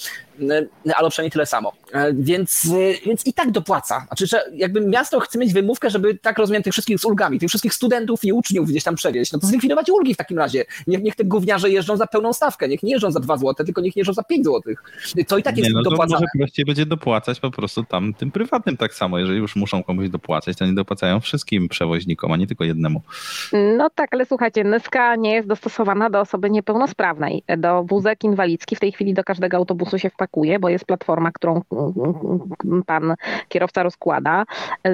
ale przynajmniej tyle samo. Więc, więc i tak dopłaca. Znaczy, że jakby miasto chce mieć wymówkę, żeby tak rozumiem tych wszystkich z ulgami, tych wszystkich studentów i dzieci, uczniów gdzieś tam przewieźć, no to zlikwidować ulgi w takim razie. Niech, niech te gówniarze jeżdżą za pełną stawkę, niech nie jeżdżą za 2 zł, tylko niech jeżdżą za 5 zł. To i tak jest nie, no dopłacane. może prościej będzie dopłacać po prostu tam tym prywatnym tak samo. Jeżeli już muszą komuś dopłacać, to nie dopłacają wszystkim przewoźnikom, a nie tylko jednemu. No tak, ale słuchajcie, Nyska nie jest dostosowana do osoby niepełnosprawnej. Do wózek inwalidzki w tej chwili do każdego autobusu się wpakuje, bo jest platforma, którą pan kierowca rozkłada.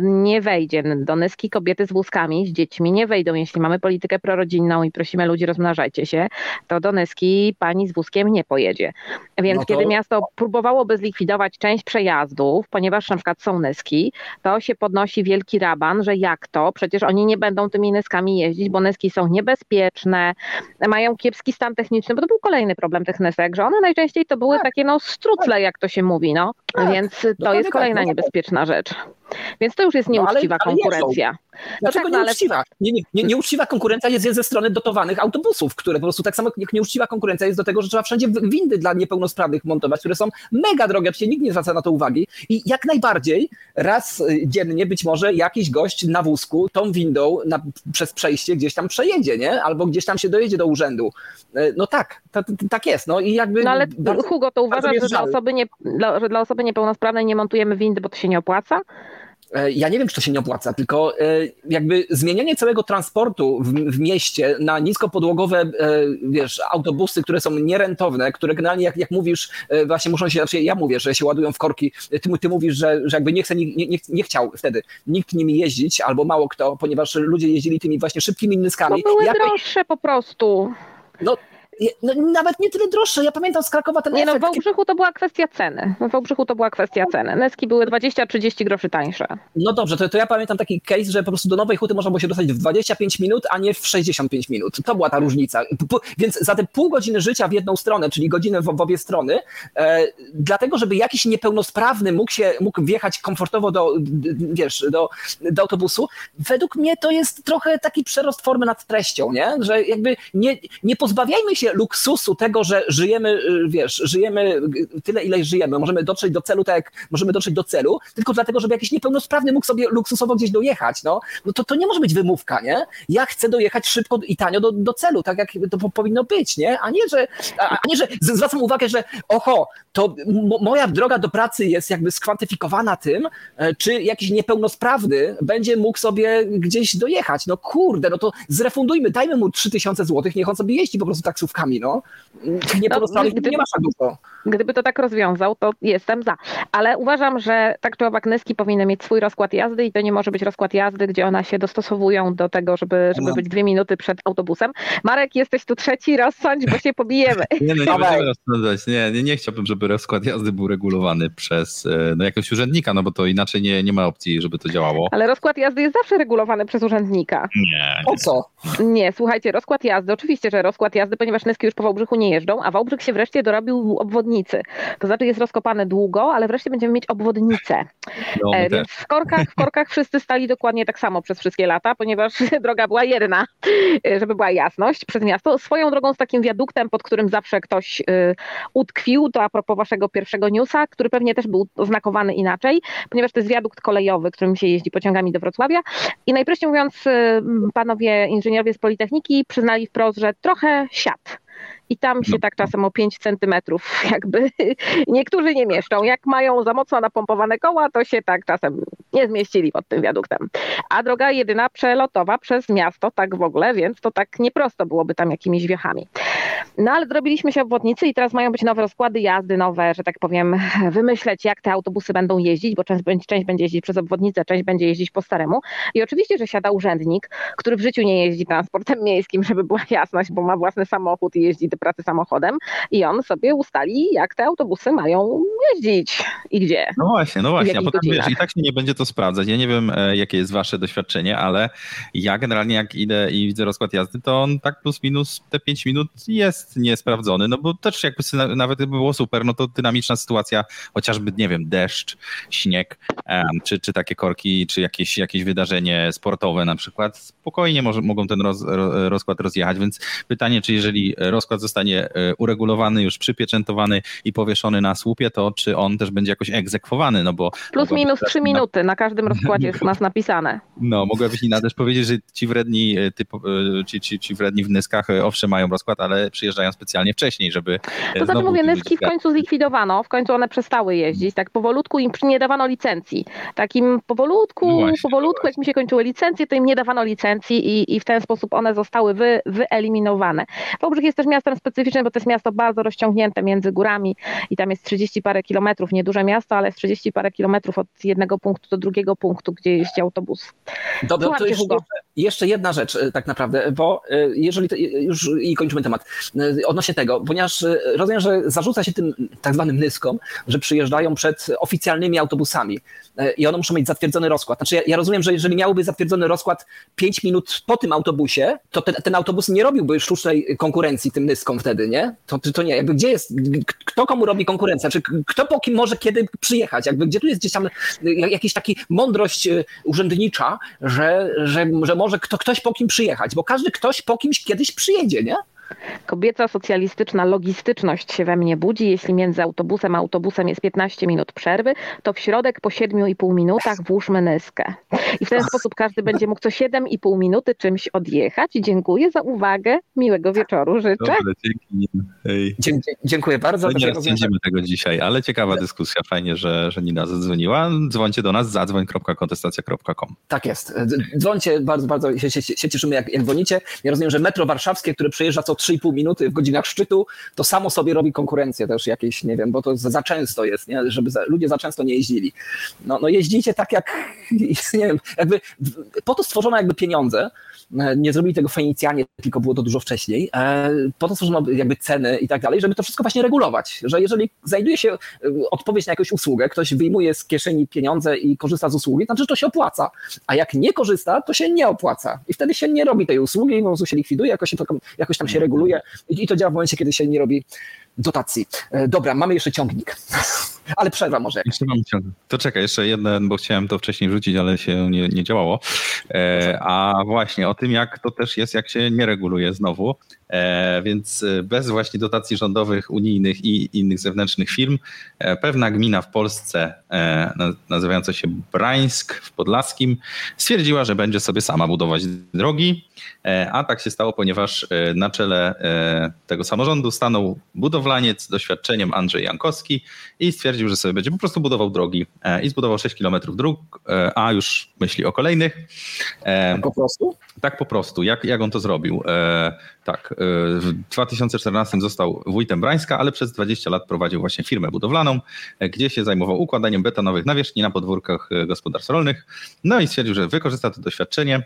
Nie wejdzie do Nyski kobiety z wózkami, z dziećmi nie wejdą. Jeśli mamy politykę prorodzinną i prosimy ludzi rozmnażajcie się, to do Nyski pani z wózkiem nie pojedzie. Więc no to... kiedy miasto próbowałoby zlikwidować część przejazdów, ponieważ na przykład są Nyski, to się podnosi wielki raban, że jak to? Przecież oni nie będą tymi Nyskami jeździć, bo Nyski są niebezpieczne, mają kiepski stan techniczny, bo to był kolejny problem tych Nysek, że one najczęściej to były tak. takie no strucle, jak to się mówi, no. Tak. Więc to jest kolejna tak, niebezpieczna rzecz. Więc to już jest nieuczciwa no, ale, ale konkurencja. No Dlaczego tak, no, nieuczciwa? Ale... Nie, nie, nieuczciwa konkurencja jest ze strony dotowanych autobusów, które po prostu tak samo jak nieuczciwa konkurencja jest do tego, że trzeba wszędzie windy dla niepełnosprawnych montować, które są mega drogie, przecież nikt nie zwraca na to uwagi. I jak najbardziej raz y, dziennie być może jakiś gość na wózku tą windą na, przez przejście gdzieś tam przejedzie, nie? Albo gdzieś tam się dojedzie do urzędu. Y, no tak, to, to, tak jest. No i jakby. No ale bardzo, Hugo, to uważasz, że dla, osoby nie, dla, że dla osoby niepełnosprawnej nie montujemy windy, bo to się nie opłaca? E, ja nie wiem, czy to się nie opłaca, tylko e, jakby zmienianie całego transportu w, w mieście na niskopodłogowe, e, wiesz, autobusy, które są nierentowne, które generalnie, jak, jak mówisz, właśnie muszą się, znaczy ja mówię, że się ładują w korki, ty, ty mówisz, że, że jakby nie, chce, nie, nie, nie chciał wtedy nikt nimi jeździć, albo mało kto, ponieważ ludzie jeździli tymi właśnie szybkimi nyskami. No były jak... droższe po prostu. No no, nawet nie tyle droższe. Ja pamiętam z Krakowa ten Nie efekt. no, w Wałbrzychu to była kwestia ceny. W Wałbrzychu to była kwestia ceny. Neski były 20-30 groszy tańsze. No dobrze, to, to ja pamiętam taki case, że po prostu do Nowej Huty można było się dostać w 25 minut, a nie w 65 minut. To była ta różnica. Więc za te pół godziny życia w jedną stronę, czyli godzinę w, w obie strony, e, dlatego, żeby jakiś niepełnosprawny mógł się mógł wjechać komfortowo do, wiesz, do, do autobusu, według mnie to jest trochę taki przerost formy nad treścią, nie? Że jakby nie, nie pozbawiajmy się luksusu tego, że żyjemy, y, wiesz, żyjemy tyle, ile żyjemy, możemy dotrzeć do celu tak jak możemy dotrzeć do celu, tylko dlatego, żeby jakiś niepełnosprawny mógł sobie luksusowo gdzieś dojechać, no, no to, to nie może być wymówka, nie? Ja chcę dojechać szybko i tanio do, do celu, tak jak to powinno być, nie? A nie, że, a, nie, że zwracam uwagę, że oho, to moja droga do pracy jest jakby skwantyfikowana tym, e, czy jakiś niepełnosprawny będzie mógł sobie gdzieś dojechać. No kurde, no to zrefundujmy, dajmy mu 3000 zł, niech on sobie jeździ po prostu taksówkami no. Nie no, gdyby, nie dużo. Gdyby to tak rozwiązał, to jestem za. Ale uważam, że tak czy owak Nyski powinny mieć swój rozkład jazdy i to nie może być rozkład jazdy, gdzie one się dostosowują do tego, żeby, żeby no. być dwie minuty przed autobusem. Marek, jesteś tu trzeci, rozsądź, bo się pobijemy. Nie, no, nie będziemy rozsądzać. Nie, nie, nie chciałbym, żeby rozkład jazdy był regulowany przez e, no, jakiegoś urzędnika, no bo to inaczej nie, nie ma opcji, żeby to działało. Ale rozkład jazdy jest zawsze regulowany przez urzędnika. Nie. nie. O co? Nie, słuchajcie, rozkład jazdy, oczywiście, że rozkład jazdy, ponieważ Już po Wałbrzychu nie jeżdżą, a Wałbrzych się wreszcie dorobił obwodnicy. To znaczy jest rozkopany długo, ale wreszcie będziemy mieć obwodnicę. No, e, więc w korkach, w korkach wszyscy stali dokładnie tak samo przez wszystkie lata, ponieważ droga była jedna, e, żeby była jasność przez miasto. Swoją drogą z takim wiaduktem, pod którym zawsze ktoś y, utkwił, to a propos waszego pierwszego newsa, który pewnie też był oznakowany inaczej, ponieważ to jest wiadukt kolejowy, którym się jeździ pociągami do Wrocławia. I najprościej mówiąc, panowie inżynierowie z Politechniki przyznali wprost, że trochę siat i tam się no. tak czasem o 5 centymetrów jakby niektórzy nie mieszczą. Jak mają za mocno napompowane koła, to się tak czasem nie zmieścili pod tym wiaduktem. A droga jedyna przelotowa przez miasto, tak w ogóle, więc to tak nieprosto byłoby tam jakimiś wiechami. No ale zrobiliśmy się obwodnicy i teraz mają być nowe rozkłady jazdy, nowe, że tak powiem, wymyśleć jak te autobusy będą jeździć, bo część, część będzie jeździć przez obwodnicę, część będzie jeździć po staremu. I oczywiście, że siada urzędnik, który w życiu nie jeździ transportem miejskim, żeby była jasność, bo ma własny samochód i jeździ do pracy samochodem i on sobie ustali, jak te autobusy mają jeździć i gdzie. No właśnie, no właśnie, a potem wiesz, i tak się nie będzie to sprawdzać. Ja nie wiem, e, jakie jest wasze doświadczenie, ale ja generalnie jak idę i widzę rozkład jazdy, to on tak plus minus te 5 minut jest niesprawdzony, no bo też jakby nawet gdyby było super, no to dynamiczna sytuacja, chociażby, nie wiem, deszcz, śnieg, czy, czy takie korki, czy jakieś, jakieś wydarzenie sportowe na przykład, spokojnie może, mogą ten roz, rozkład rozjechać, więc pytanie, czy jeżeli rozkład zostanie uregulowany, już przypieczętowany i powieszony na słupie, to czy on też będzie jakoś egzekwowany, no bo... Plus minus trzy minuty, na każdym rozkładzie jest u nas napisane. No, mogłabyś Nina też powiedzieć, że ci wredni, typ, ci, ci, ci wredni w Nyskach owszem mają rozkład, ale przyjeżdżają specjalnie wcześniej, żeby... To znaczy mówię, Nyski w końcu zlikwidowano, w końcu one przestały jeździć, tak powolutku im nie dawano licencji. Takim powolutku, no właśnie, powolutku, no jak mi się kończyły licencje, to im nie dawano licencji i, i w ten sposób one zostały wy, wyeliminowane. Wałbrzych jest też miastem specyficznym, bo to jest miasto bardzo rozciągnięte między górami i tam jest 30 parę kilometrów, nieduże miasto, ale jest 30 parę kilometrów od jednego punktu do drugiego punktu, gdzie jeździ autobus. Dobrze, to jeszcze, jeszcze, jedna rzecz e, tak naprawdę, bo e, jeżeli, to, już i kończymy temat, e, odnośnie tego, ponieważ rozumiem, że zarzuca się tym tak zwanym nyskom, że przyjeżdżają przed oficjalnymi autobusami i one muszą mieć zatwierdzony rozkład. Znaczy ja, ja rozumiem, że jeżeli miałyby zatwierdzony rozkład 5 minut po tym autobusie, to ten, ten autobus nie robiłby sztucznej konkurencji tym nyskom wtedy, nie? To, to nie, jakby gdzie jest, kto komu robi konkurencję? Czy kto po kim może kiedy przyjechać? Jakby gdzie tu jest gdzieś tam jakiś taki mądrość e, urzędnicza, że, że, że może kto, ktoś po kim przyjechać, bo każdy ktoś po kimś kiedyś przyjedzie, nie? Kobieca socjalistyczna logistyczność się we mnie budzi. Jeśli między autobusem a autobusem jest 15 minut przerwy, to w środek po 7,5 minutach włóżmy nyskę. I w ten sposób każdy będzie mógł co 7,5 minuty czymś odjechać. Dziękuję za uwagę. Miłego wieczoru życzę. Dobrze, dzięki. Dzie dziękuję bardzo. No nie rozsądzimy tego dzisiaj, ale ciekawa dyskusja. Fajnie, że, że Nina zadzwoniła. Dzwońcie do nas zadzwoń.kontestacja.com. Tak jest. Dzwońcie, bardzo, bardzo się, się, się cieszymy, jak, jak dzwonicie. Ja rozumiem, że metro warszawskie, które przejeżdża co 3,5 minuty w godzinach szczytu, to samo sobie robi konkurencję też jakieś, nie wiem, bo to za, często jest, nie? żeby za, ludzie za często nie jeździli. No, no jeździcie tak jak, nie wiem, jakby po to stworzono jakby pieniądze, e, nie zrobili tego Fenicjanie, tylko było to dużo wcześniej. E, po to stworzono jakby ceny i tak dalej, żeby to wszystko właśnie regulować, że jeżeli znajduje się e, odpowiedź na jakąś usługę, ktoś wyjmuje z kieszeni pieniądze i korzysta z usługi, to znaczy, to się opłaca, a jak nie korzysta, to się nie opłaca i wtedy się nie robi tej usługi, po prostu się likwiduje, jakoś, to, jakoś tam się reguluje i to działa w momencie, kiedy się nie robi dotacji. E, dobra, mamy jeszcze ciągnik. Ale przerwa może. Jeszcze mam. To czekaj, jeszcze jeden, bo chciałem to wcześniej wrzucić, ale się nie, nie działało. E, a właśnie o tym, jak to też jest, jak się nie reguluje znowu. E, więc bez właśnie dotacji rządowych, unijnych i innych zewnętrznych firm, pewna gmina w Polsce, nazywająca się Brańsk w Podlaskim, stwierdziła, że będzie sobie sama budować drogi. A tak się stało, ponieważ na czele tego samorządu stanął budowlaniec doświadczeniem Andrzej Jankowski i stwierdził, że sobie będzie po prostu budował drogi i zbudował 6 kilometrów dróg, a już myśli o kolejnych. Tak po prostu? Tak po prostu. Jak, jak on to zrobił? Tak, w 2014 został wójtem Brańska, ale przez 20 lat prowadził właśnie firmę budowlaną, gdzie się zajmował układaniem betonowych nawierzchni na podwórkach gospodarstw rolnych. No i stwierdził, że wykorzysta to doświadczenie,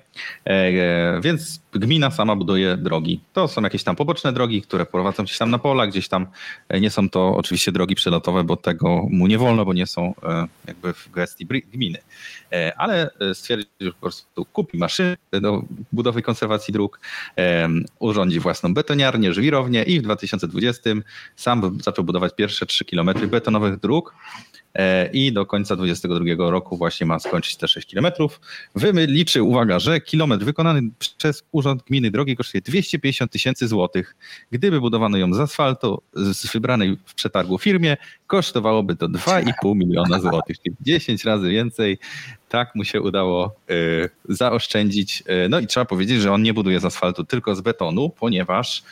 więc gmina sama buduje drogi. To są jakieś tam poboczne drogi, które prowadzą gdzieś tam na pola, gdzieś tam nie są to oczywiście drogi przelotowe, bo tego mu nie wolno, bo nie są jakby w gestii gminy. Ale stwierdził, że po prostu kupi maszyny do budowy i konserwacji dróg, urządzi własną betoniarnię, żwirownię i w 2020 sam zaczął budować pierwsze 3 kilometry betonowych dróg e, i do końca 2022 roku właśnie ma skończyć te 6 kilometrów. Liczy, uwaga, że kilometr wykonany przez Urząd Gminy Drogi kosztuje 250 tysięcy złotych. Gdyby budowano ją z asfaltu z wybranej w przetargu firmie, kosztowałoby to 2,5 miliona złotych, czyli 10 razy więcej tak mu się udało y, zaoszczędzić. Y, no i trzeba powiedzieć, że on nie buduje z asfaltu, tylko z betonu, ponieważ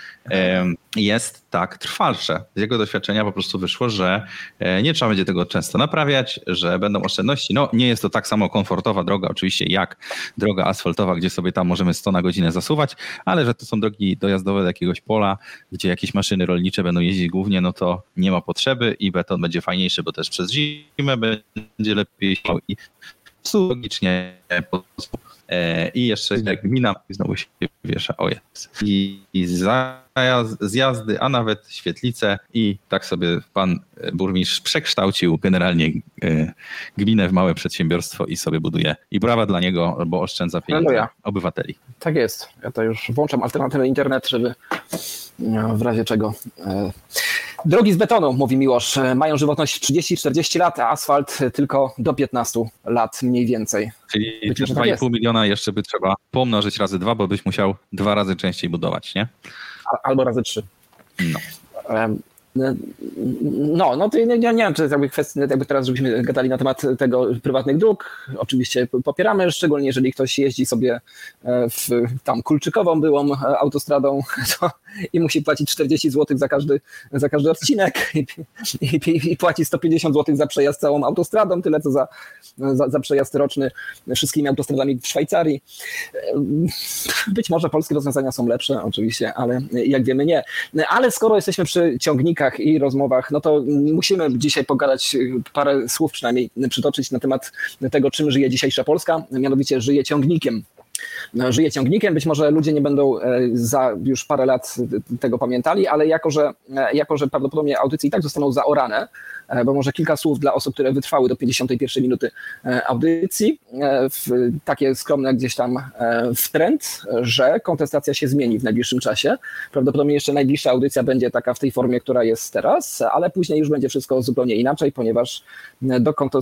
jest tak trwalsze. Z jego doświadczenia po prostu wyszło, że e, nie trzeba będzie tego często naprawiać, że będą oszczędności. No nie jest to tak samo komfortowa droga oczywiście jak droga asfaltowa, gdzie sobie tam możemy 100 na godzinę zasuwać, ale że to są drogi dojazdowe do jakiegoś pola, gdzie jakieś maszyny rolnicze będą jeździć głównie, no to nie ma potrzeby i beton będzie fajniejszy, bo też przez zimę będzie lepiej i logicznie e, i jeszcze gmina znowu się wiesza, o jest. I, i zjazdy, a nawet świetlice i tak sobie pan burmistrz przekształcił generalnie e, gminę w małe przedsiębiorstwo i sobie buduje. I brawa dla niego, bo oszczędza pieniądze obywateli. Tak jest. Ja to już włączam alternatywny internet, żeby no, w razie czego. E, drogi z betonu, mówi Miłosz, e, mają żywotność 30-40 lat, a asfalt tylko do 15 lat mniej więcej. Czyli 2,5 tak miliona jeszcze by trzeba pomnożyć razy dwa, bo byś musiał dwa razy częściej budować, nie? Albo razy trzy. No. No, no to ja nie, wiem, czy jakby kwestia, jakby teraz żebyśmy gadali na temat tego prywatnych dróg. Oczywiście popieramy, szczególnie jeżeli ktoś jeździ sobie e, w tam Kulczykową byłą e, autostradą to, i musi płacić 40 zł za każdy, za każdy odcinek i, i, i płaci 150 zł za przejazd całą autostradą, tyle co za, za, za przejazd roczny wszystkimi autostradami w Szwajcarii. Być może polskie rozwiązania są lepsze, oczywiście, ale jak wiemy nie. Ale skoro jesteśmy przy ciągnikach i rozmowach, no to musimy dzisiaj pogadać parę słów przynajmniej przytoczyć na temat tego, czym żyje dzisiejsza Polska, mianowicie żyje ciągnikiem. No, żyje ciągnikiem. Być może ludzie nie będą e, za już parę lat tego pamiętali, ale jako, że, e, jako, że prawdopodobnie audycje i tak zostaną zaorane, bo może kilka słów dla osób, które wytrwały do 51 minuty audycji, takie skromne gdzieś tam w trend, że kontestacja się zmieni w najbliższym czasie. Prawdopodobnie jeszcze najbliższa audycja będzie taka w tej formie, która jest teraz, ale później już będzie wszystko zupełnie inaczej, ponieważ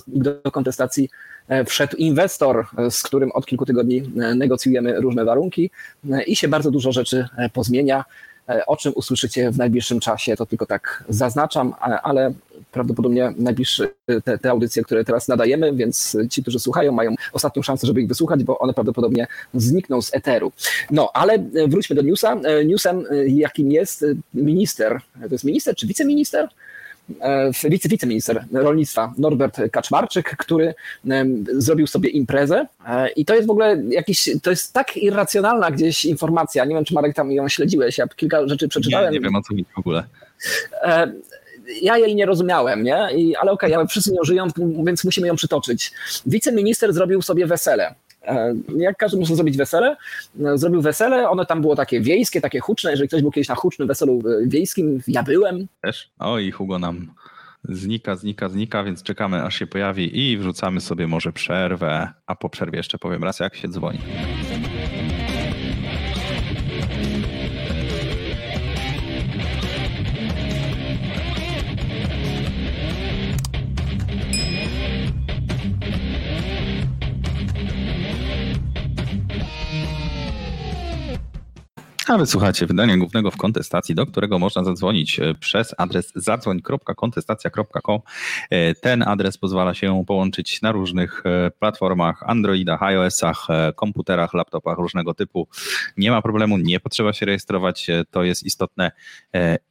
do kontestacji E, wszedł inwestor, e, z którym od kilku tygodni e, negocjujemy różne warunki i się bardzo dużo rzeczy pozmienia. O czym usłyszycie w najbliższym czasie, to tylko tak zaznaczam, ale prawdopodobnie najbliższe te, te, audycje, które teraz nadajemy, więc ci, którzy słuchają, mają ostatnią szansę, żeby ich wysłuchać, bo one prawdopodobnie znikną z eteru. No, ale wróćmy do newsa. Newsem, jakim jest minister, to jest minister czy wiceminister? E, wice, wiceminister rolnictwa Norbert Kaczmarczyk, który zrobił sobie imprezę e, i to jest w ogóle jakiś, to jest tak irracjonalna gdzieś informacja, nie wiem czy Marek tam ją śledziłeś, ja kilka rzeczy przeczytałem. Nie, nie wiem o co mi w ogóle. Ja jej nie rozumiałem, nie? I, ale okej, okay, ale wszyscy nią żyją, więc musimy ją przytoczyć. Wiceminister zrobił sobie wesele. E, jak każdy może zrobić wesele, e, zrobił wesele, ono tam było takie wiejskie, takie huczne, jeżeli ktoś był kiedyś na hucznym weselu e, wiejskim, ja byłem. Też? O i Hugo nam znika, znika, znika, więc czekamy aż się pojawi i wrzucamy sobie może przerwę, a po przerwie jeszcze powiem raz jak się dzwoni. A wysłuchacie wydania głównego w kontestacji, do którego można zadzwonić e, przez adres zadzwoń.kontestacja.com. E, ten adres pozwala się połączyć na różnych e, platformach, Androidach, iOSach, komputerach, laptopach różnego typu. Nie ma problemu, nie potrzeba się rejestrować, to jest istotne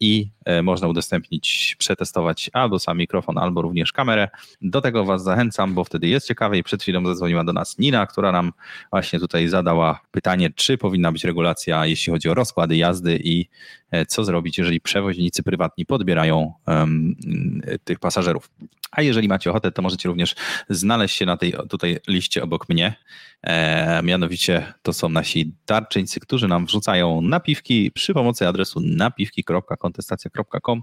i można udostępnić, przetestować albo sam mikrofon, albo również kamerę. Do tego Was zachęcam, bo wtedy jest ciekawe i przed chwilą zadzwoniła do nas Nina, która nam właśnie tutaj zadała pytanie, czy powinna być regulacja, jeśli chodzi chodzi o rozkłady jazdy i co zrobić, jeżeli przewoźnicy prywatni podbierają um, tych pasażerów. A jeżeli macie ochotę, to możecie również znaleźć się na tej tutaj liście obok mnie. E, mianowicie to są nasi darczyńcy, którzy nam wrzucają napiwki przy pomocy adresu napiwki.kontestacja.com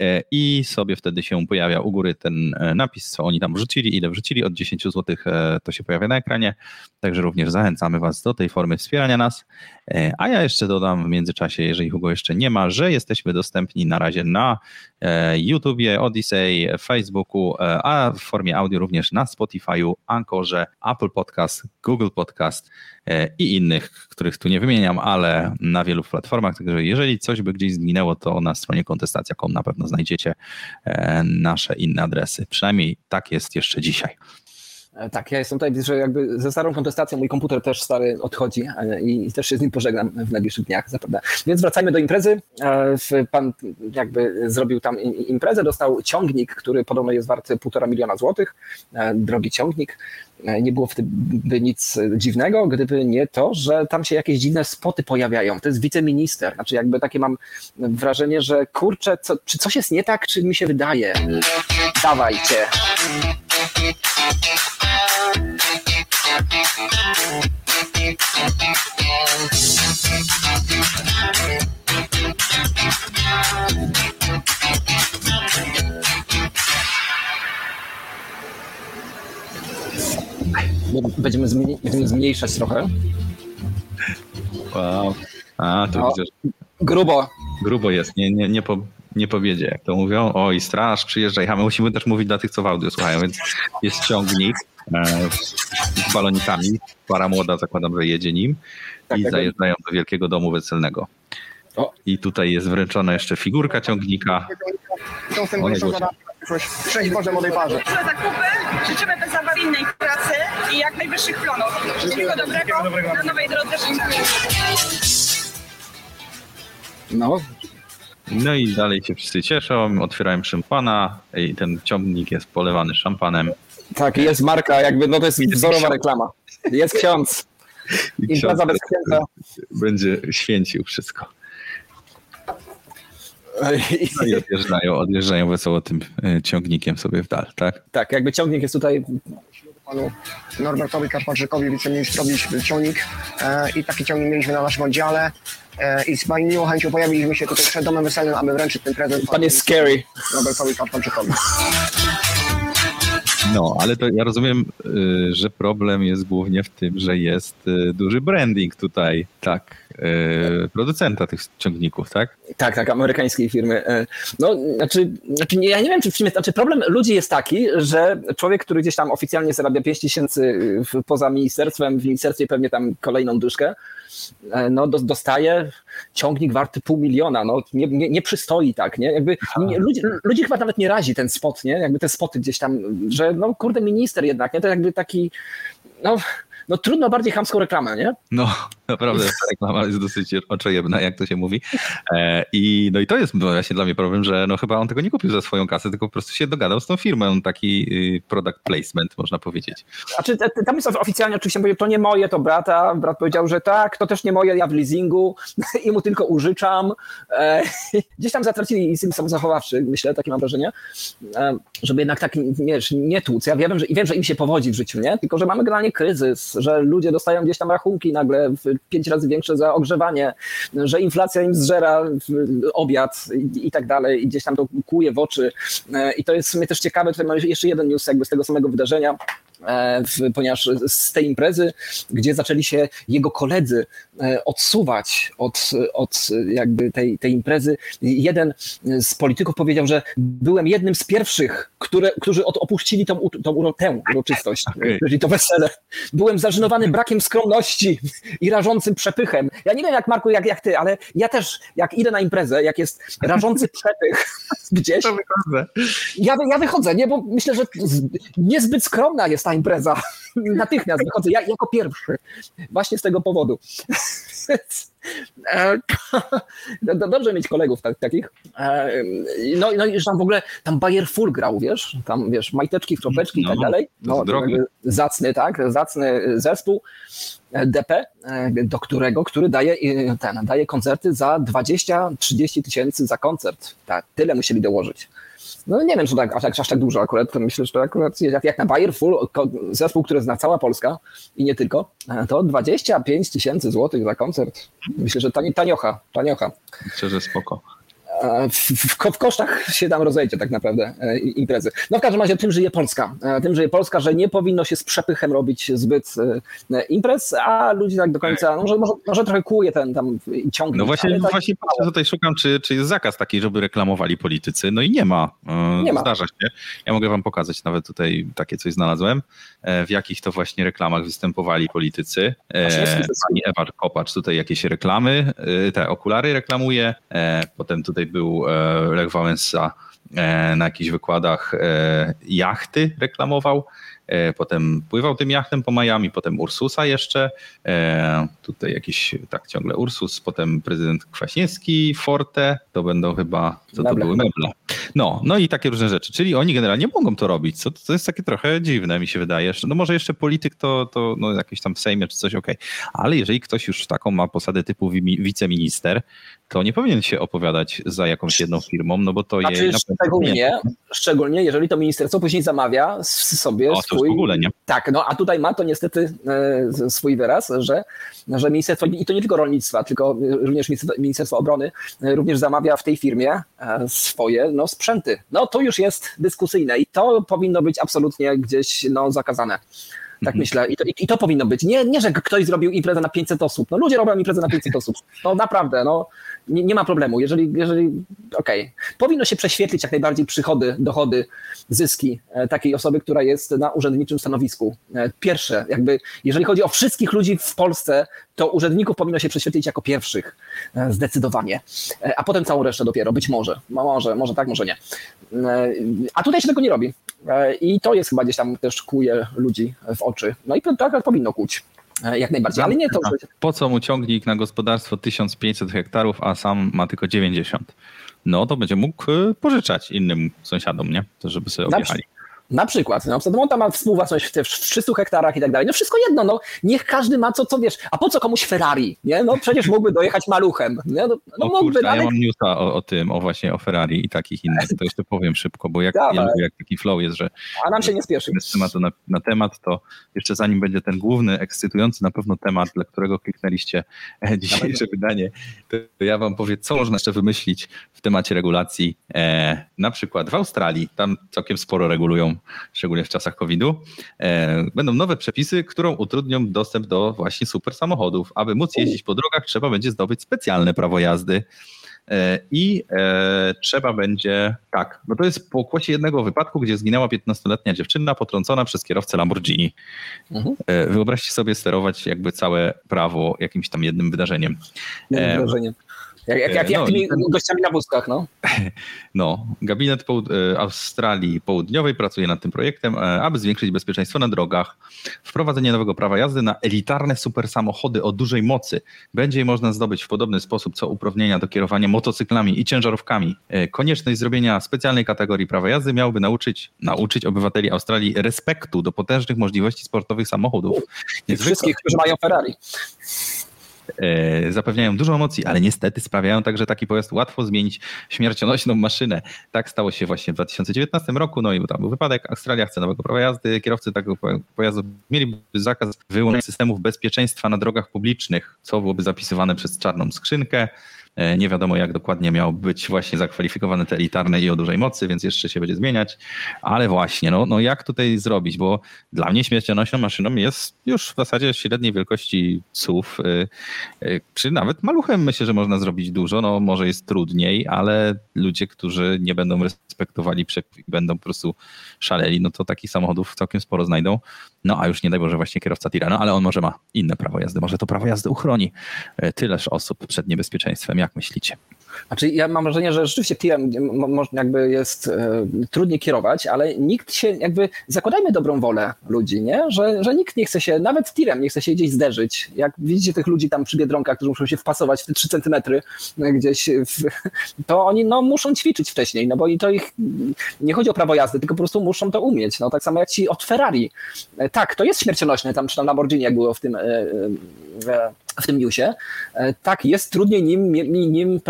e, i sobie wtedy się pojawia u góry ten e, napis, co oni tam wrzucili, ile wrzucili, od 10 zł e, to się pojawia na ekranie. Także również zachęcamy Was do tej formy wspierania nas. E, a ja jeszcze dodam w międzyczasie, jeżeli Hugo jeszcze nie ma, że jesteśmy dostępni na razie na e, YouTubie, Odyssey, Facebooku, e, a w formie audio również na Spotify'u, Anchorze, Apple Podcast, Google Podcast i innych, których tu nie wymieniam, ale na wielu platformach. Także jeżeli coś by gdzieś zginęło, to na stronie kontestacja.com na pewno znajdziecie nasze inne adresy. Przynajmniej tak jest jeszcze dzisiaj. E, tak, ja jestem tutaj, że jakby ze starą kontestacją mój komputer też stary odchodzi e, i też się z nim pożegnam w najbliższych dniach, zapewne. Więc wracajmy do imprezy. E, pan jakby zrobił tam imprezę, dostał ciągnik, który podobno jest wart półtora miliona złotych, drogi ciągnik. Nie było wtedy nic dziwnego, gdyby nie to, że tam się jakieś dziwne spoty pojawiają. To jest wiceminister. Znaczy jakby takie mam wrażenie, że kurczę, co, czy coś jest nie tak, czy mi się wydaje? Dawajcie. Będziemy, będziemy zmniejszać trochę. Wow. A, to no, widzę. Grubo. Grubo jest, nie, nie, nie, po, nie powiedzie, jak to mówią. Oj, straż, przyjeżdżaj. A my musimy też mówić dla tych, co w audio słuchają, więc jest ciągnik z balonikami. Para młoda zakładam, że jedzie nim tak, i tak, zajeżdżają do wielkiego domu weselnego. I tutaj jest wręczona jeszcze figurka ciągnika. Tą symboliczną Boże młodej parze. zakupy, życzymy pracy i jak najwyższych plonów. Wszystkiego dobrego, dobrego na nowej drodze. No. No i dalej się wszyscy cieszą, otwierają szampana i ten ciągnik jest polewany szampanem. Tak, jest marka, jakby, no to jest wzorowa reklama. Jest ksiądz. Impreza bez księdza. Będzie święcił wszystko. No i odjeżdżają, odjeżdżają wesoło tym e, ciągnikiem sobie w dal, tak? Tak, jakby ciągnik jest tutaj panu Norbertowi Karpaczykowi, wiceministrowi ciągnik e, i taki ciągnik mieliśmy na naszym oddziale e, i z miłą chęcią pojawiliśmy się tutaj przed domem weselnym, aby wręczyć ten prezent. Pan jest scary. Norbertowi Karpaczykowi. No, ale to ja rozumiem, y, że problem jest głównie w tym, że jest y, duży branding tutaj, tak, y, producenta tych ciągników, tak? Tak, tak, amerykańskiej firmy. No, znaczy, znaczy ja nie wiem, czy w sumie, znaczy problem ludzi jest taki, że człowiek, który gdzieś tam oficjalnie zarabia 5 tysięcy poza ministerstwem, w ministerstwie pewnie tam kolejną dyszkę, no, dostaje ciągnik warty pół miliona, no nie, nie, nie przystoi tak, nie? Jakby nie, ludzi, ludzi chyba nawet nie razi ten spot, nie? Jakby te spoty gdzieś tam, że no kurde minister jednak, nie? To jakby taki, no no trudno bardziej chamską reklamę, nie? No, naprawdę reklama jest dosyć oczojebna, jak to się mówi. E, I, no i to jest właśnie dla mnie problem, że no chyba on tego nie kupił za swoją kasę, tylko po prostu się dogadał z tą firmą, taki y, product placement, można powiedzieć. Znaczy, tam jest oficjalnie oczywiście, to nie moje, to brata. Brat powiedział, że tak, to też nie moje, ja w leasingu i mu tylko użyczam. E, gdzieś tam zatracili instynkt samozachowawczy, myślę, takie mam wrażenie, e, żeby jednak tak, wiesz, nie tłuc. Ja wiem, że, wiem, że im się powodzi w życiu, nie? Tylko, że mamy generalnie kryzys, że ludzie dostają gdzieś tam rachunki nagle pięć razy większe za ogrzewanie, że inflacja im zżera obiad i, tak dalej i gdzieś tam to kuje w oczy. E, I to jest w sumie też ciekawe, tutaj mamy jeszcze jeden news jakby z tego samego wydarzenia, ponieważ z tej imprezy, gdzie zaczęli się jego koledzy e, odsuwać od, od jakby tej, tej imprezy, jeden z polityków powiedział, że byłem jednym z pierwszych, które, którzy opuścili tą, tą, tę uroczystość, okay. czyli to wesele. Byłem zażenowany brakiem skromności i rażącym przepychem. Ja nie wiem jak Marku, jak, jak ty, ale ja też jak idę na imprezę, jak jest rażący przepych gdzieś, to wychodzę. Ja, ja wychodzę, nie, bo myślę, że niezbyt skromna jest impreza. Natychmiast wychodzę, ja jako pierwszy. Właśnie z tego powodu. E, dobrze mieć kolegów tak, takich. E, no, no i tam w ogóle tam Bayer Full grał, wiesz, tam wiesz, majteczki, kropeczki no, i tak dalej. No, zacny, tak, zacny zespół e, DP, do którego, który daje, ten, daje koncerty za 20-30 tysięcy za koncert. Tak, tyle musieli dołożyć. No nie wiem, czy tak, aż, tak, aż tak dużo akurat, myślę, że to akurat jak, jak na Bayer Full, zespół, który zna cała Polska i nie tylko, to 25 tysięcy złotych za koncert. Myślę, że tani, taniocha, taniocha. Myślę, że spoko w, w, kosztach się tam rozejdzie tak naprawdę e, imprezy. No w każdym razie tym żyje Polska. E, tym żyje Polska, że nie powinno się z przepychem robić zbyt e, imprez, a ludzi tak do końca, no, może, może, może trochę kłuje ten tam i ciągnie. No właśnie, tak, właśnie patrzę, tutaj szukam, czy, czy jest zakaz taki, żeby reklamowali politycy. No i nie ma. Nie ma. Zdarza się. Ja mogę wam pokazać nawet tutaj takie coś znalazłem, w jakich to właśnie reklamach występowali politycy. Pani Ewa Kopacz tutaj jakieś reklamy, te okulary reklamuje, potem tutaj był e, Lech Wałęsa e, na jakichś wykładach e, jachty reklamował. Potem pływał tym jachtem po Miami, potem Ursusa jeszcze. Tutaj jakiś, tak ciągle Ursus, potem prezydent Kwaśniewski, Forte, to będą chyba, co to były meble. No, no i takie różne rzeczy. Czyli oni generalnie mogą to robić, co to jest takie trochę dziwne, mi się wydaje. No może jeszcze polityk to, to no, jakiś tam w Sejmie czy coś, okej. Okay. Ale jeżeli ktoś już taką ma posadę typu wiceminister, to nie powinien się opowiadać za jakąś jedną firmą, no bo to znaczy, jest... Szczególnie, szczególnie, jeżeli to ministerstwo później zamawia sobie o, swój... w ogóle nie. Tak, no a tutaj ma to niestety e, swój wyraz, że, że ministerstwo, i to nie tylko rolnictwa, tylko również Ministerstwo Obrony, e, również zamawia w tej firmie e, swoje no, sprzęty. No to już jest dyskusyjne i to powinno być absolutnie gdzieś no, zakazane. Tak mhm. myślę. I to, I to, powinno być. Nie, nie, że ktoś zrobił imprezę na 500 osób. No ludzie robią imprezę na 500 osób. No naprawdę, no nie, nie ma problemu. Jeżeli, jeżeli okej. Okay. Powinno się prześwietlić jak najbardziej przychody, dochody, zyski e, takiej osoby, która jest na urzędniczym stanowisku. E, pierwsze, jakby, jeżeli chodzi o wszystkich ludzi w Polsce, to urzędników powinno się prześwietlić jako pierwszych, e, zdecydowanie, a potem całą resztę dopiero, być może, może, może tak, może nie. A tutaj się tego nie robi i to jest chyba gdzieś tam też kuje ludzi w oczy, no i tak powinno kłuć. Jak najbardziej, ale nie to. Że... Po co mu ciągnik na gospodarstwo 1500 hektarów, a sam ma tylko 90? No to będzie mógł pożyczać innym sąsiadom, nie? To żeby sobie objechali. Na przykład, no, on tam ma współwłasność w 300 hektarach i tak dalej. No wszystko jedno, no niech każdy ma co, co wiesz, a po co komuś Ferrari, nie? No przecież mógłby dojechać maluchem, nie? No, no o, mógłby, kurczę, ale... ja mam newsa o, o, tym, o właśnie o Ferrari i takich innych, to jeszcze powiem szybko, bo jak, ja, jak taki flow jest, że... A nam się nie spieszy. Z tematu na, na temat, to jeszcze zanim będzie ten główny, ekscytujący na pewno temat, dla którego kliknęliście e, dzisiejsze wydanie, to ja wam powiem, co można jeszcze wymyślić w temacie regulacji. E, na przykład w Australii, tam całkiem sporo regulują szczególnie w czasach COVID-u, e, będą nowe przepisy, którą utrudnią dostęp do właśnie super samochodów. Aby móc jeździć po drogach, trzeba będzie zdobyć specjalne prawo jazdy. E, I e, trzeba będzie, tak, no to jest po układzie jednego wypadku, gdzie zginęła 15-letnia dziewczyna potrącona przez kierowcę Lamborghini. Mhm. E, wyobraźcie sobie sterować jakby całe prawo jakimś tam jednym wydarzeniem. Jednym wydarzeniem. Jak, jak, jak, jak no, tymi ten... gościami na wózkach, no. No, gabinet Połud e, Australii Południowej pracuje nad tym projektem, e, aby zwiększyć bezpieczeństwo na drogach. Wprowadzenie nowego prawa jazdy na elitarne supersamochody o dużej mocy będzie można zdobyć w podobny sposób, co uprawnienia do kierowania motocyklami i ciężarówkami. E, konieczność zrobienia specjalnej kategorii prawa jazdy miałoby nauczyć, nauczyć obywateli Australii respektu do potężnych możliwości sportowych samochodów. Wszystkich, którzy mają Ferrari. E, zapewniają dużo emocji, ale niestety sprawiają także taki pojazd łatwo zmienić śmiercionośną maszynę. Tak stało się właśnie w 2019 roku, no i tam był wypadek. Australia chce nowego prawa jazdy. Kierowcy takiego pojazdu mieliby zakaz wyłączenia systemów bezpieczeństwa na drogach publicznych, co byłoby zapisywane przez czarną skrzynkę. E, nie wiadomo, jak dokładnie miało być właśnie zakwalifikowane te elitarne i o dużej mocy, więc jeszcze się będzie zmieniać. Ale właśnie, no, no jak tutaj zrobić? Bo dla mnie śmiercionośną maszyną jest już w zasadzie średniej wielkości SUV, czy nawet maluchem myślę, że można zrobić dużo. No może jest trudniej, ale ludzie, którzy nie będą respektowali przepisów będą po prostu szaleli, no to takich samochodów całkiem sporo znajdą. No a już nie daj Boże właśnie kierowca Tirana, ale on może ma inne prawo jazdy. Może to prawo jazdy uchroni e, tyleż osób przed niebezpieczeństwem. Jak myślicie? Znaczy ja mam wrażenie, że rzeczywiście tirem jakby jest e, trudniej kierować, ale nikt się jakby, zakładajmy dobrą wolę ludzi, nie? Że, że nikt nie chce się, nawet tirem nie chce się gdzieś zderzyć. Jak widzicie tych ludzi tam przy Biedronkach, którzy muszą się wpasować w te 3 centymetry gdzieś, w, to oni no, muszą ćwiczyć wcześniej, no bo i to ich, nie chodzi o prawo jazdy, tylko po prostu muszą to umieć. No tak samo jak ci od Ferrari. E, tak, to jest śmiercionośne, tam czy tam Lamborghini jak było w tym e, e, w tym newsie, e, tak, jest trudniej nim, nim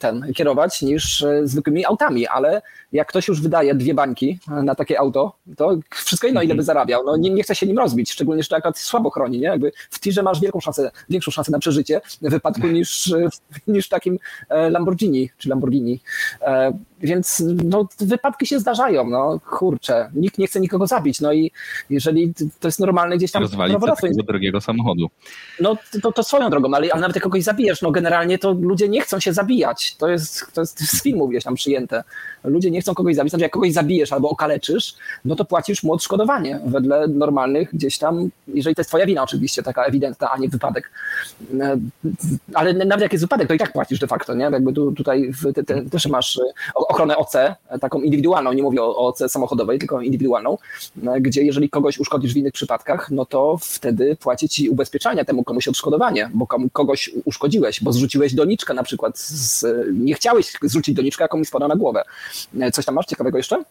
ten, kierować niż e, zwykłymi autami, ale jak ktoś już wydaje dwie bańki na takie auto, to wszystko jedno, ile by mhm. zarabiał. No, nie, nie chce się nim rozbić, szczególnie, że akurat słabo chroni. Nie? Jakby w tirze masz wielką szansę, większą szansę na przeżycie w wypadku niż, niż takim e, Lamborghini czy Lamborghini. Więc no, wypadki się zdarzają, no kurczę, nikt nie chce nikogo zabić, no i jeżeli to jest normalne gdzieś tam... Rozwalić takiego drogiego samochodu. No to, to swoją drogą, ale, ale nawet jak kogoś zabijesz, no generalnie to ludzie nie chcą się zabijać, to jest, to jest z filmu gdzieś tam przyjęte. Ludzie nie chcą kogoś zabić, znaczy jak kogoś zabijesz albo okaleczysz, no to płacisz mu odszkodowanie wedle normalnych gdzieś tam, jeżeli to jest twoja wina oczywiście, taka ewidentna, a nie wypadek. E, ale nawet jak jest wypadek, to i tak płacisz de facto, nie? Jakby tu, tutaj te, te, też masz ochronę OC, taką indywidualną, nie mówię o OC samochodowej, tylko indywidualną, e, gdzie jeżeli kogoś uszkodzisz w innych przypadkach, no to wtedy płaci ci ubezpieczenie temu komuś odszkodowanie, bo kogoś uszkodziłeś, bo zrzuciłeś doniczkę na przykład, z, nie chciałeś zrzucić doniczkę, a komuś spada na głowę. E, coś tam masz ciekawego jeszcze?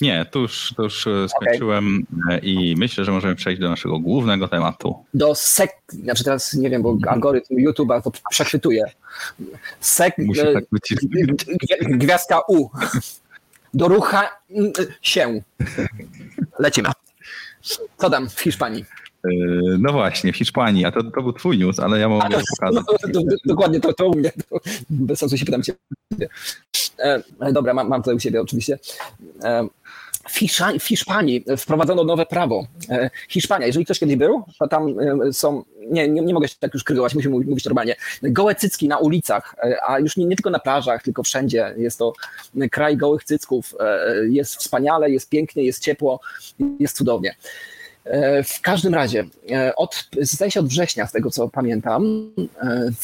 Nie, to już, to już e, skończyłem okay. i myślę, że możemy przejść do naszego głównego tematu. Do sek... Znaczy teraz nie wiem, bo algorytm YouTube'a to przechwytuje. Sek... Muszę tak być. Gwiazdka U. Do rucha się. Lecimy. Co tam w Hiszpanii? E, no właśnie, w Hiszpanii, a to, to był twój news, ale ja mogę pokazać. No, dokładnie, to, to u mnie. To, bez sensu się pytam cię. E, dobra, mam, mam to u siebie oczywiście. E, w Hiszpanii wprowadzono nowe prawo. E, Hiszpania, jeżeli ktoś kiedyś był, to tam e, są, nie, nie, nie mogę się tak już krygować, musimy mówić normalnie, gołe cycki na ulicach, e, a już nie, nie tylko na plażach, tylko wszędzie. Jest to kraj gołych cycków. Jest wspaniale, jest pięknie, jest ciepło, jest cudownie. W każdym razie, od, zdaje się od września, z tego co pamiętam,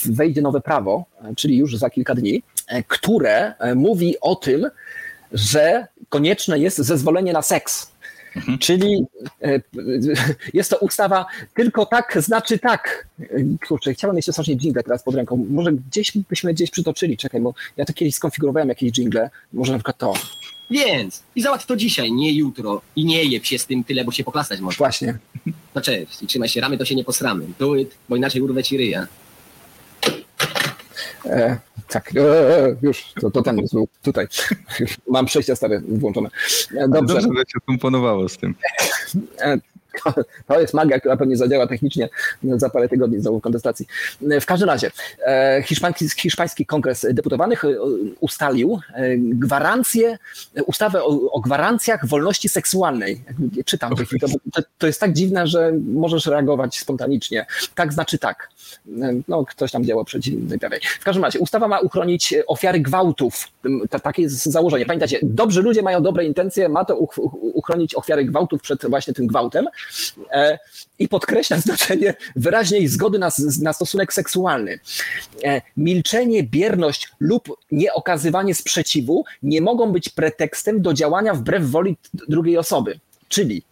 wejdzie nowe prawo, czyli już za kilka dni, które mówi o tym, że konieczne jest zezwolenie na seks. Mhm. Czyli e, jest to ustawa tylko tak znaczy tak. Kurczę, chciałem jeszcze strasznie jingle teraz pod ręką. Może gdzieś byśmy gdzieś przytoczyli, czekaj, bo ja to kiedyś skonfigurowałem jakieś jingle, może na przykład to. Więc i załatw to dzisiaj, nie jutro. I nie jeb się z tym tyle, bo się poklasać może. Właśnie. No cześć, i trzymaj się ramy, to się nie posramy. Do it, bo inaczej urwę ci ryja. E, tak, e, e, już, to, to ten był tutaj. Mam przejścia stare włączone. E, dobrze. Dobrze, że się komponowało z tym. E, to jest magia, która pewnie zadziała technicznie za parę tygodni znowu kontestacji. W każdym razie, hiszpański, hiszpański kongres deputowanych ustalił gwarancję, ustawę o, o gwarancjach wolności seksualnej. Czytam to, to jest tak dziwne, że możesz reagować spontanicznie. Tak znaczy tak no, ktoś tam działał przeciwnie tak W każdym razie, ustawa ma uchronić ofiary gwałtów. Takie jest założenie. Pamiętacie, dobrzy ludzie mają dobre intencje, ma to uchronić ofiary gwałtów przed właśnie tym gwałtem e, i podkreśla znaczenie wyraźnej zgody na, na stosunek seksualny. E, milczenie, bierność lub nieokazywanie sprzeciwu nie mogą być pretekstem do działania wbrew woli drugiej osoby. Czyli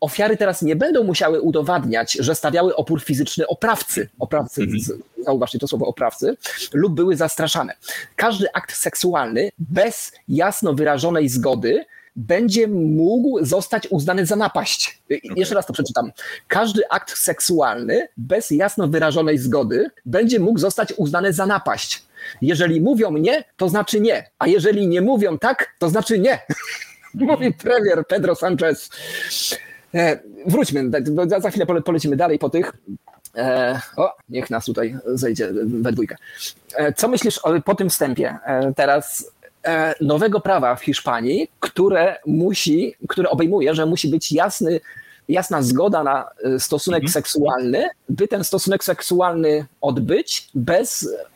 ofiary teraz nie będą musiały udowadniać, że stawiały opór fizyczny oprawcy, oprawcy, mhm. zauważcie to słowo oprawcy, lub były zastraszane. Każdy akt seksualny bez jasno wyrażonej zgody będzie mógł zostać uznany za napaść. Okay. Jeszcze raz to przeczytam. Każdy akt seksualny bez jasno wyrażonej zgody będzie mógł zostać uznany za napaść. Jeżeli mówią nie, to znaczy nie, a jeżeli nie mówią tak, to znaczy nie. mówi premier Pedro Sanchez. E, wróćmy, za chwilę polecimy dalej po tych. E, o, niech nas tutaj zejdzie we dwójkę. E, co myślisz o, po tym wstępie teraz nowego prawa w Hiszpanii, które musi, które obejmuje, że musi być jasny jasna zgoda na e, stosunek mhm. seksualny, by ten stosunek seksualny odbyć bez e,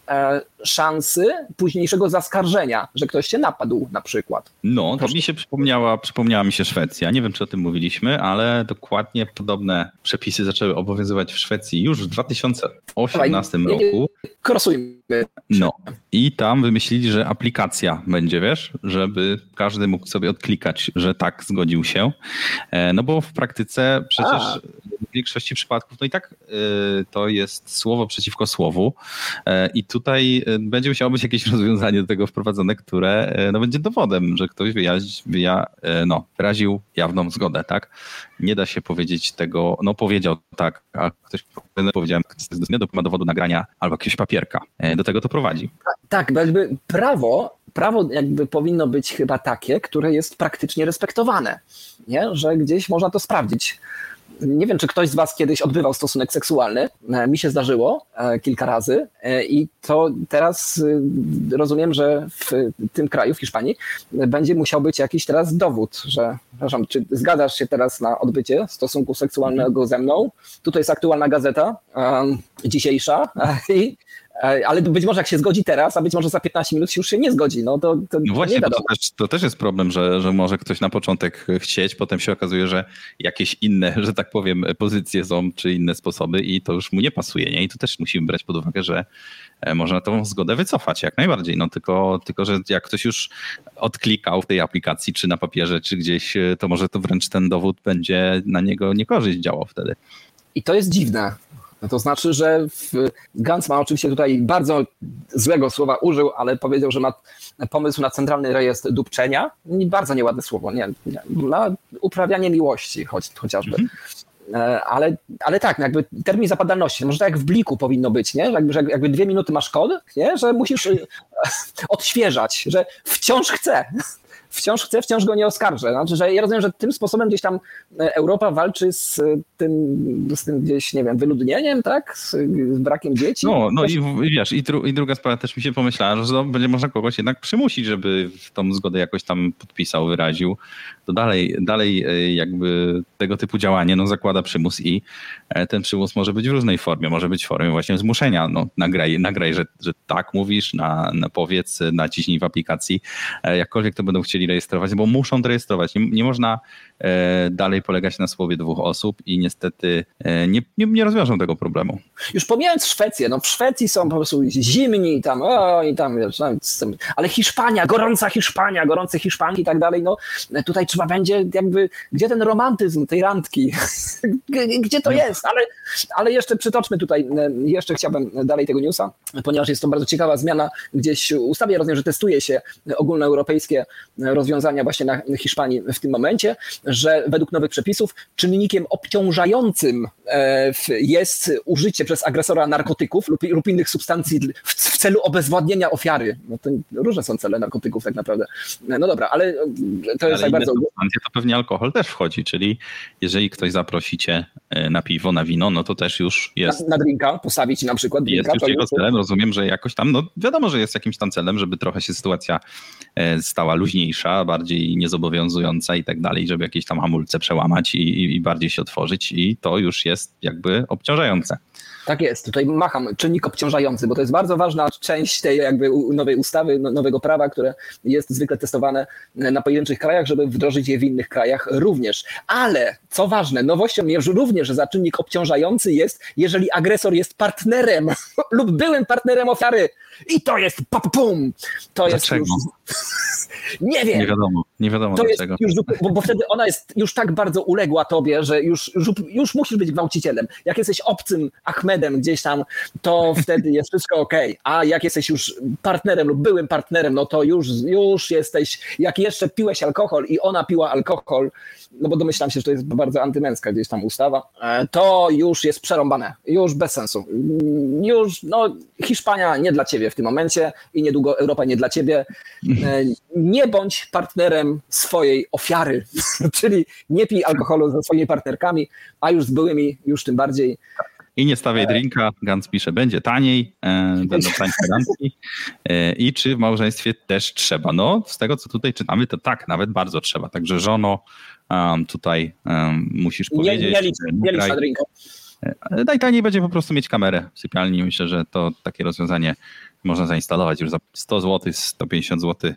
szansy późniejszego zaskarżenia, że ktoś się napadł na przykład. No, to mi się przypomniała, przypomniała mi się Szwecja. Nie wiem, czy o tym mówiliśmy, ale dokładnie podobne przepisy zaczęły obowiązywać w Szwecji już w 2018 Dawaj, roku. Krosujmy. No i tam wymyślili, że aplikacja będzie, wiesz, żeby każdy mógł sobie odklikać, że tak, zgodził się. E, no bo w praktyce przecież A. w większości przypadków, no i tak e, to jest słowo przeciwko słowu e, i tutaj będzie musiało być jakieś rozwiązanie do tego wprowadzone, które no, będzie dowodem, że ktoś wyjaź, wyja, no, wyraził jawną zgodę, tak? Nie da się powiedzieć tego, no powiedział tak, a ktoś powiedział, że ma dowodu nagrania albo jakiegoś papierka. Do tego to prowadzi. Tak, jakby prawo, prawo jakby powinno być chyba takie, które jest praktycznie respektowane, nie? że gdzieś można to sprawdzić. Nie wiem, czy ktoś z Was kiedyś odbywał stosunek seksualny. E, mi się zdarzyło e, kilka razy e, i to teraz rozumiem, że w tym kraju, w Hiszpanii, będzie musiał być jakiś teraz dowód, że, przepraszam, czy zgadzasz się teraz na odbycie stosunku seksualnego ze mną? Tutaj jest aktualna gazeta dzisiejsza i ale być może jak się zgodzi teraz, a być może za 15 minut się już się nie zgodzi. No, to, to, no właśnie, to, to, też, to też jest problem, że, że może ktoś na początek chcieć, potem się okazuje, że jakieś inne, że tak powiem, pozycje są, czy inne sposoby i to już mu nie pasuje. Nie? I tu też musimy brać pod uwagę, że e, można tą zgodę wycofać jak najbardziej. No tylko, tylko, że jak ktoś już odklikał w tej aplikacji, czy na papierze, czy gdzieś, e, to może to wręcz ten dowód będzie na niego niekorzyść działał wtedy. I to jest dziwne, no to znaczy, że Gantz ma oczywiście tutaj bardzo złego słowa użył, ale powiedział, że ma pomysł na centralny rejestr dupczenia. Bardzo nieładne słowo, nie, nie na uprawianie miłości choć, chociażby. Mhm. E, ale, ale tak, jakby termin zapadalności, może tak jak w bliku powinno być, nie? Jakby, że jakby dwie minuty masz kod, nie? że musisz y, odświeżać, że wciąż chcę wciąż chce, wciąż go nie oskarżę. Znaczy, że ja rozumiem, że tym sposobem gdzieś tam e, Europa walczy z e, tym, z tym gdzieś, nie wiem, wyludnieniem, tak? Z, z brakiem dzieci. No, no i, i wiesz, i, dru, i, druga sprawa też mi się pomyślała, że będzie można kogoś jednak przymusić, żeby tą zgodę jakoś tam podpisał, wyraził. To dalej, dalej e, jakby tego typu działanie no, zakłada przymus i e, ten przymus może być w różnej formie. Może być w formie właśnie zmuszenia. No, nagraj, nagraj że, że tak mówisz, na, na powiedz, naciśnij w aplikacji. E, jakkolwiek to będą chcieli rejestrować, bo muszą to rejestrować. Nie, nie można e, dalej polegać na słowie dwóch osób i niestety nie, nie, nie rozwiążą tego problemu. Już pomijając Szwecję, no w Szwecji są po prostu zimni tam, o, i tam, wiesz, ale Hiszpania, gorąca Hiszpania, gorące Hiszpanki i tak dalej, no tutaj trzeba będzie jakby, gdzie ten romantyzm tej randki? gdzie to jest? Ale, ale jeszcze przytoczmy tutaj, jeszcze chciałbym dalej tego newsa, ponieważ jest to bardzo ciekawa zmiana, gdzieś w ustawie rozumiem, że testuje się ogólnoeuropejskie rozwiązania właśnie na Hiszpanii w tym momencie, że według nowych przepisów czynnikiem obciążającym e, jest użycie przez agresora narkotyków lub, lub innych substancji w, w celu obezwładnienia ofiary. No to różne są cele narkotyków tak naprawdę. No dobra, ale to jest ale tak bardzo... to pewnie alkohol też wchodzi, czyli jeżeli ktoś zaprosi cię e, na piwo, na wino, no to też już jest... Na, na drinka, postawić na przykład drinka. Jest już jego celem, rozumiem, że jakoś tam, no wiadomo, że jest jakimś tam celem, żeby trochę się sytuacja e, stała luźniejsza, bardziej niezobowiązująca i tak dalej, żeby jakieś tam hamulce przełamać i, i bardziej się otworzyć i to już jest jakby obciążające. Tak jest, tutaj macham czynnik obciążający, bo to jest bardzo ważna część tej jakby nowej ustawy, no, nowego prawa, które jest zwykle testowane na pojedynczych krajach, żeby wdrożyć je w innych krajach również. Ale co ważne, nowością jest również, że za czynnik obciążający jest, jeżeli agresor jest partnerem lub byłym partnerem ofiary. I to jest pum, to Dlaczego? jest już... nie wiem. Nie wiadomo, nie wiadomo to dlaczego. Już, bo, bo wtedy ona jest już tak bardzo uległa tobie, że już, już, już musisz być gwałcicielem. Jak jesteś obcym Ahmedem gdzieś tam, to wtedy jest wszystko ok. A jak jesteś już partnerem lub byłym partnerem, no to już, już jesteś, jak jeszcze piłeś alkohol i ona piła alkohol, no bo domyślam się, że to jest bardzo antymęska gdzieś tam ustawa, e, to już jest przerąbane, już bez sensu. Już, no Hiszpania nie dla ciebie w tym momencie i niedługo Europa nie dla ciebie. E, nie bądź partnerem swojej ofiary, czyli nie pij alkoholu ze swoimi partnerkami, a już z byłymi już tym bardziej. I nie stawiaj drinka, Gans pisze, będzie taniej, e, będą tańsze randki. E, I czy w małżeństwie też trzeba? No, z tego co tutaj czytamy, to tak, nawet bardzo trzeba. Także żono, um, tutaj um, musisz powiedzieć. Nie, nie licz, nie licz na drinka. Najtaniej będzie po prostu mieć kamerę w sypialni. Myślę, że to takie rozwiązanie można zainstalować już za 100 zł, 150 zł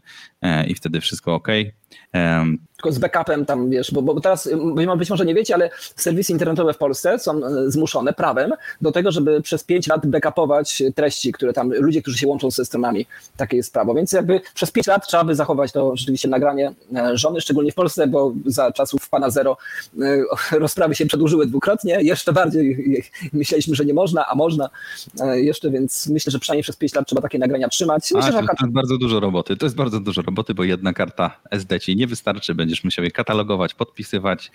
i wtedy wszystko ok. Tylko z backupem tam, wiesz, bo, bo teraz być może nie wiecie, ale serwisy internetowe w Polsce są e, zmuszone prawem do tego, żeby przez 5 lat backupować treści, które tam, ludzie, którzy się łączą ze stronami. Takie jest prawo. Więc jakby przez 5 lat trzeba by zachować to rzeczywiście nagranie e, żony, szczególnie w Polsce, bo za czasów pana Zero e, rozprawy się przedłużyły dwukrotnie. Jeszcze bardziej myśleliśmy, że nie można, a można jeszcze, więc myślę, że przynajmniej przez 5 lat trzeba takie nagrania trzymać. Myślę, a, że to, to jest bardzo dużo roboty. To jest bardzo dużo roboty, bo jedna karta SD ci nie wystarczy, będziesz musiał je katalogować, podpisywać,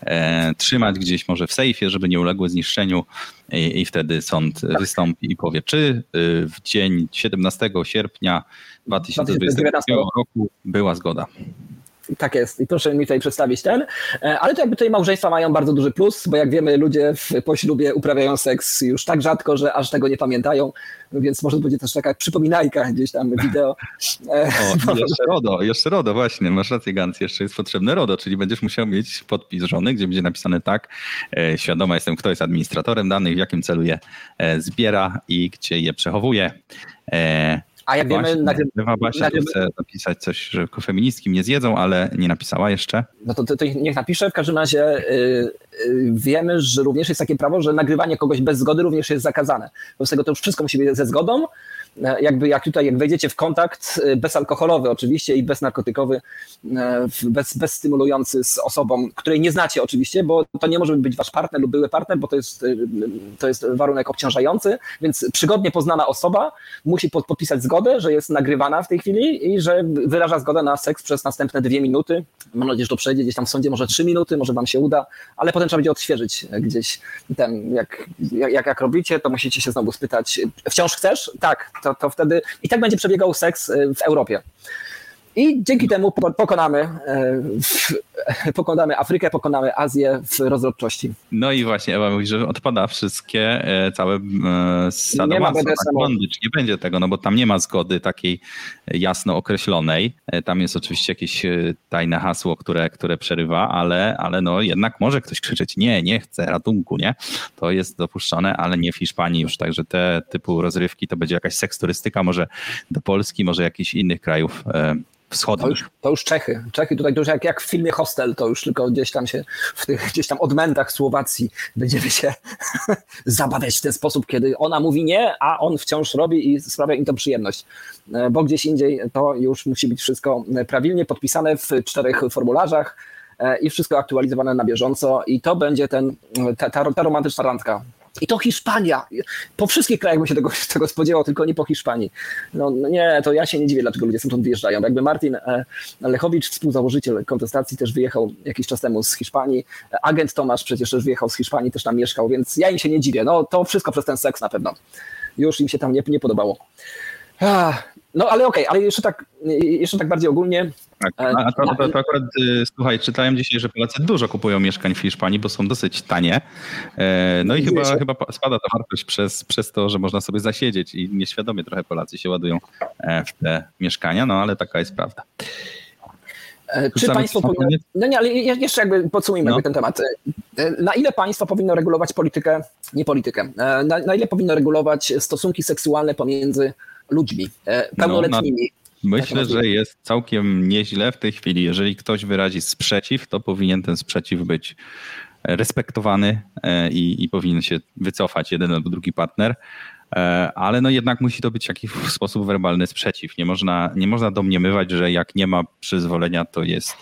e, trzymać gdzieś może w sejfie, żeby nie uległy zniszczeniu i, i wtedy sąd tak. wystąpi i powie, czy y, w dzień 17 sierpnia 2020 roku była zgoda. Tak jest. I proszę mi tutaj przedstawić ten. E, ale to jakby tutaj małżeństwa mają bardzo duży plus, bo jak wiemy, ludzie w poślubie uprawiają seks już tak rzadko, że aż tego nie pamiętają, więc może będzie też taka przypominajka gdzieś tam wideo. E, o, jeszcze RODO, jeszcze RODO, właśnie, masz rację Gans, jeszcze jest potrzebne RODO, czyli będziesz musiał mieć podpis żony, gdzie będzie napisane tak, e, świadoma jestem, kto jest administratorem danych, w jakim celu je zbiera i gdzie je przechowuje. A jak wiemy... Nagry... Ewa Basia chce napisać coś, że feministki nie zjedzą, ale nie napisała jeszcze. No to, to, to niech napisze. W każdym razie yy, yy, wiemy, że również jest takie prawo, że nagrywanie kogoś bez zgody również jest zakazane. Wobec tego to już wszystko musi być ze zgodą, jakby jak tutaj, jak wejdziecie w kontakt e, bezalkoholowy oczywiście i beznarkotykowy, e, bez, bezstymulujący z osobą, której nie znacie oczywiście, bo to nie może być wasz partner lub były partner, bo to jest, to jest warunek obciążający, więc przygodnie poznana osoba musi podpisać zgodę, że jest nagrywana w tej chwili i że wyraża zgodę na seks przez następne dwie minuty. Mam nadzieję, że to przejdzie gdzieś tam w sądzie, może trzy minuty, może wam się uda, ale potem trzeba będzie odświeżyć gdzieś ten, jak, jak, jak robicie, to musicie się znowu spytać, wciąż chcesz? Tak, to, to wtedy i tak będzie przebiegał seks y, w Europie. I dzięki temu pokonamy, e, pokonamy Afrykę, pokonamy Azję w rozrodczości. No i właśnie Ewa mówi, że odpada wszystkie, e, całe sadomaso, tak, nie będzie tego, no bo tam nie ma zgody takiej jasno określonej. Tam jest oczywiście jakieś tajne hasło, które, które przerywa, ale, ale no jednak może ktoś krzyczeć nie, nie chcę, ratunku, nie? To jest dopuszczone, ale nie w Hiszpanii już, także te typu rozrywki to będzie jakaś seksturystyka, może do Polski, może jakichś innych krajów wschodnich. To już, to już Czechy. Czechy tutaj dużo jak, jak w filmie Hostel, to już tylko gdzieś tam się w tych gdzieś tam odmętach Słowacji będziemy się zabawiać w ten sposób, kiedy ona mówi nie, a on wciąż robi i sprawia im to przyjemność. E, bo gdzieś indziej to już musi być wszystko prawidłnie podpisane w czterech formularzach e, i wszystko aktualizowane na bieżąco i to będzie ten, ta, ta, ta romantyczna randka i to Hiszpania. Po wszystkich krajach bym się tego, tego spodziewał, tylko nie po Hiszpanii. No, no, nie, to ja się nie dziwię, dlaczego ludzie stamtąd wyjeżdżają. Jakby Martin e, Lechowicz, współzałożyciel kontestacji, też wyjechał jakiś czas temu z Hiszpanii. Agent Tomasz przecież też wyjechał z Hiszpanii, też tam mieszkał, więc ja im się nie dziwię. No to wszystko przez ten seks na pewno. Już im się tam nie, nie podobało. No ale okej, okay, ale jeszcze tak, jeszcze tak bardziej ogólnie. Tak, a to, to, to akurat, y, słuchaj, czytałem dzisiaj, że Polacy dużo kupują mieszkań w Hiszpanii, bo są dosyć tanie. E, no i chyba, chyba spada ta wartość przez, przez to, że można sobie zasiedzieć i nieświadomie trochę Polacy się ładują e, w te mieszkania, no ale taka jest prawda. E, czy państwo powinno, no nie, ale jeszcze jakby podsumujmy no. ten temat. Na ile państwo powinno regulować politykę, nie politykę, na, na ile powinno regulować stosunki seksualne pomiędzy ludźmi e, pełnoletnimi. No, myślę, że jest całkiem nieźle w tej chwili. Jeżeli ktoś wyrazi sprzeciw, to powinien ten sprzeciw być respektowany e, i, i powinien się wycofać jeden albo drugi partner e, ale no jednak musi to być w jakiś sposób werbalny sprzeciw. Nie można, nie można domniemywać, że jak nie ma przyzwolenia, to jest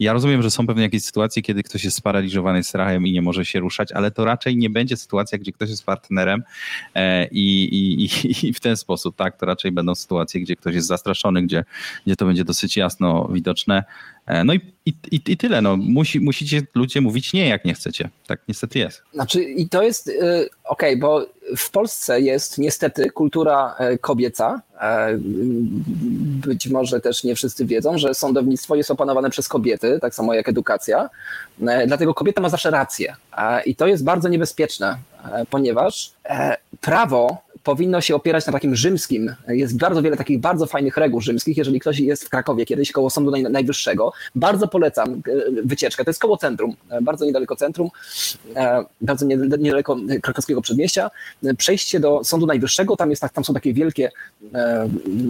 ja rozumiem, że są pewne jakieś sytuacje, kiedy ktoś jest sparaliżowany strachem i nie może się ruszać, ale to raczej nie będzie sytuacja, gdzie ktoś jest partnerem e, i, i, i w ten sposób, tak? To raczej będą sytuacje, gdzie ktoś jest zastraszony, gdzie, gdzie to będzie dosyć jasno widoczne. E, no i, i, i tyle. No. Musi, musicie ludzie mówić nie, jak nie chcecie. Tak niestety jest. Znaczy, i to jest y, okej, okay, bo w Polsce jest niestety kultura e, kobieca. E, być może też nie wszyscy wiedzą, że sądownictwo jest opanowane przez kobiety, tak samo jak edukacja. Dlatego kobieta ma zawsze rację. I to jest bardzo niebezpieczne, ponieważ prawo powinno się opierać na takim rzymskim. Jest bardzo wiele takich bardzo fajnych reguł rzymskich. Jeżeli ktoś jest w Krakowie kiedyś koło Sądu Najwyższego, bardzo polecam e, wycieczkę. To jest koło centrum, e, bardzo niedaleko centrum, e, bardzo niedaleko krakowskiego przedmieścia. Przejście do Sądu Najwyższego, tam, jest, tam są takie wielkie,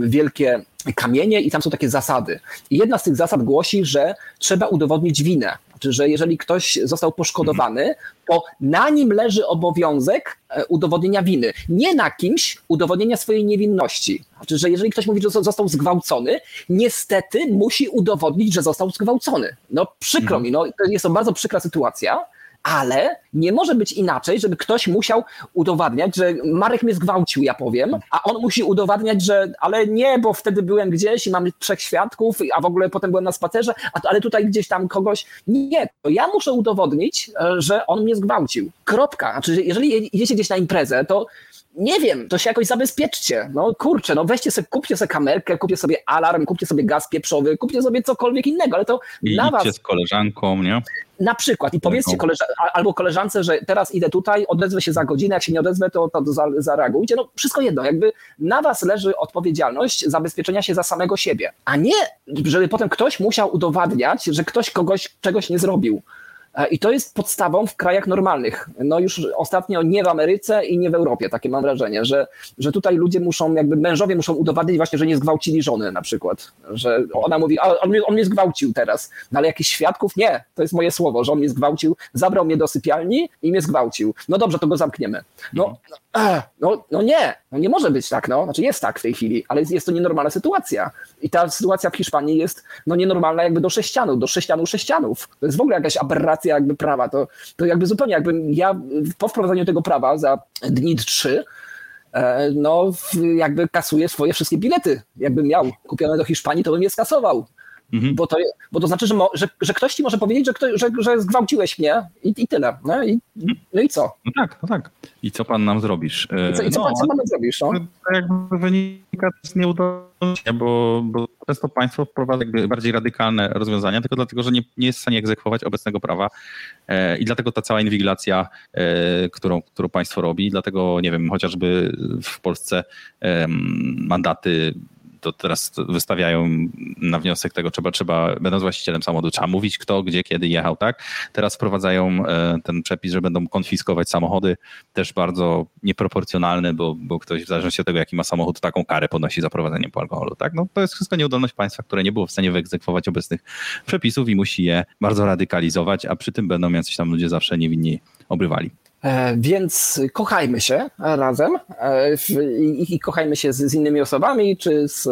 wielkie kamienie i tam są takie zasady. I jedna z tych zasad głosi, że trzeba udowodnić winę. Znaczy, że jeżeli ktoś został poszkodowany, to na nim leży obowiązek e, udowodnienia winy. Nie na kimś udowodnienia swojej niewinności. Znaczy, że jeżeli ktoś mówi, że został zgwałcony, niestety musi udowodnić, że został zgwałcony. No przykro mhm. mi, no, to jest to bardzo przykra sytuacja, ale nie może być inaczej, żeby ktoś musiał udowadniać, że Marek mnie zgwałcił, ja powiem, a on musi udowadniać, że ale nie, bo wtedy byłem gdzieś i mam trzech świadków, a w ogóle potem byłem na spacerze, a, ale tutaj gdzieś tam kogoś. Nie, to ja muszę udowodnić, e, że on mnie zgwałcił. Kropka. Znaczy, jeżeli idziecie gdzieś na imprezę, to nie wiem, to się jakoś zabezpieczcie. No kurczę, no weźcie sobie, kupcie sobie kamerkę, kupcie sobie alarm, kupcie sobie gaz pieprzowy, kupcie sobie cokolwiek innego, ale to I na was... z koleżanką, nie? Na przykład i powiedzcie koleżan albo koleżance, że teraz idę tutaj, odezwę się za godzinę, jak się nie odezwę, to, to zareagujcie. No wszystko jedno, jakby na was leży odpowiedzialność zabezpieczenia się za samego siebie, a nie, żeby potem ktoś musiał udowadniać, że ktoś kogoś czegoś nie zrobił. E, I to jest podstawą w krajach normalnych. No już ostatnio nie w Ameryce i nie w Europie, takie mam wrażenie, że, że tutaj ludzie muszą, jakby mężowie muszą udowadniać właśnie, że nie zgwałcili żony na przykład. Że ona mówi, a on on mnie zgwałcił teraz. No ale jakichś świadków? Nie, to jest moje słowo, że on mnie zgwałcił, zabrał mnie do sypialni i mnie zgwałcił. No dobrze, to go zamkniemy. No, no, no, nie, no nie może być tak, no. Znaczy jest tak w tej chwili, ale jest, jest to nienormalna sytuacja. I ta sytuacja w Hiszpanii jest no nienormalna jakby do sześcianu, do sześcianu sześcianów. To jest w ogóle jakaś aberracja jakby prawa. To, to jakby zupełnie jakbym ja po wprowadzeniu tego prawa za dni trzy e, no jakby kasuję swoje wszystkie bilety. Jakbym miał kupione do Hiszpanii, to bym je skasował Mhm. Bo, to, bo to znaczy, że, mo, że, że ktoś ci może powiedzieć, że, ktoś, że, że zgwałciłeś mnie i, i tyle. No i, no i co? No tak, no tak. I co pan nam zrobisz? I co, i co, no, pan, co pan nam zrobisz? No? To jakby wynika z nieudolności, bo, bo często państwo wprowadza bardziej radykalne rozwiązania, tylko dlatego, że nie, nie jest w stanie egzekwować obecnego prawa e, i dlatego ta cała inwigilacja, e, którą, którą państwo robi, dlatego, nie wiem, chociażby w Polsce e, mandaty to teraz wystawiają na wniosek tego, trzeba, trzeba, będąc właścicielem samochodu, trzeba mówić kto, gdzie, kiedy jechał, tak? Teraz wprowadzają e, ten przepis, że będą konfiskować samochody, też bardzo nieproporcjonalny, bo, bo ktoś w zależności od tego, jaki ma samochód, taką karę ponosi za prowadzenie po alkoholu, tak? No to jest wszystko nieudolność państwa, które nie było w stanie wyegzekwować obecnych przepisów i musi je bardzo radykalizować, a przy tym będą jacyś tam ludzie zawsze niewinni obrywali. E, więc kochajmy się razem e, i, kochajmy się z, z, innymi osobami, czy z,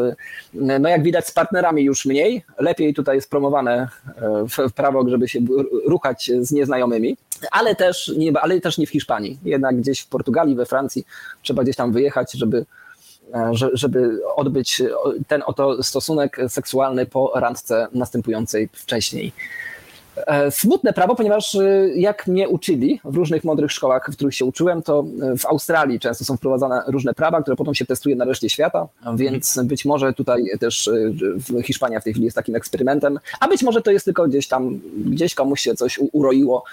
no jak widać z partnerami już mniej. Lepiej tutaj jest promowane e, w prawo, żeby się ruchać z nieznajomymi, ale też, nie, ale też nie w Hiszpanii. Jednak gdzieś w Portugalii, we Francji trzeba gdzieś tam wyjechać, żeby, żeby odbyć ten oto stosunek seksualny po randce następującej wcześniej. E, smutne prawo, ponieważ e, jak mnie uczyli w różnych mądrych szkołach, w których się uczyłem, to e, w Australii często są wprowadzane różne prawa, które potem się testuje na reszcie świata, więc mhm. być może tutaj też Hiszpania w tej chwili jest takim eksperymentem, a być może to jest tylko gdzieś tam, gdzieś komuś się coś uroiło,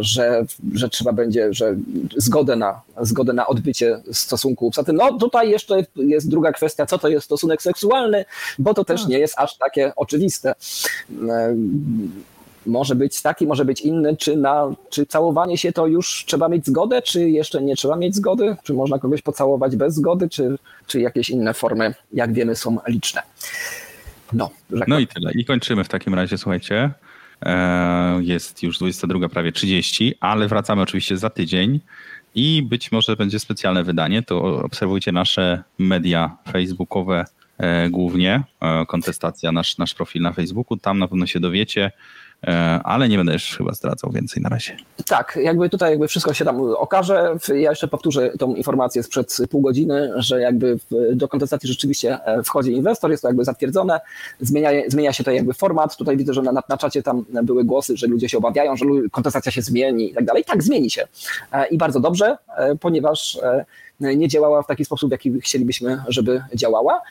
że, że trzeba będzie, że zgodę na, zgodę na odbycie stosunku. Zatem no tutaj jeszcze jest druga kwestia, co to jest stosunek seksualny, bo to też tak. nie jest aż takie oczywiste może być taki, może być inny, czy na czy całowanie się to już trzeba mieć zgodę, czy jeszcze nie trzeba mieć zgody, czy można kogoś pocałować bez zgody, czy, czy jakieś inne formy, jak wiemy, są liczne. No, no i tyle. I kończymy w takim razie, słuchajcie. E, jest już 22, prawie 30, ale wracamy oczywiście za tydzień i być może będzie specjalne wydanie. To obserwujcie nasze media facebookowe e, głównie, e, kontestacja, nasz, nasz profil na Facebooku. Tam na pewno się dowiecie ale nie będę już chyba zdradzał więcej na razie. Tak, jakby tutaj jakby wszystko się tam okaże. Ja jeszcze powtórzę tą informację sprzed pół godziny, że jakby do kontestacji rzeczywiście e, wchodzi inwestor, jest to jakby zatwierdzone, zmienia, zmienia się to jakby format. Tutaj widzę, że na, na czacie tam były głosy, że ludzie się obawiają, że kontestacja się zmieni i tak dalej. Tak, zmieni się. E, I bardzo dobrze, ponieważ nie działała w taki sposób, w jaki chcielibyśmy, żeby działała.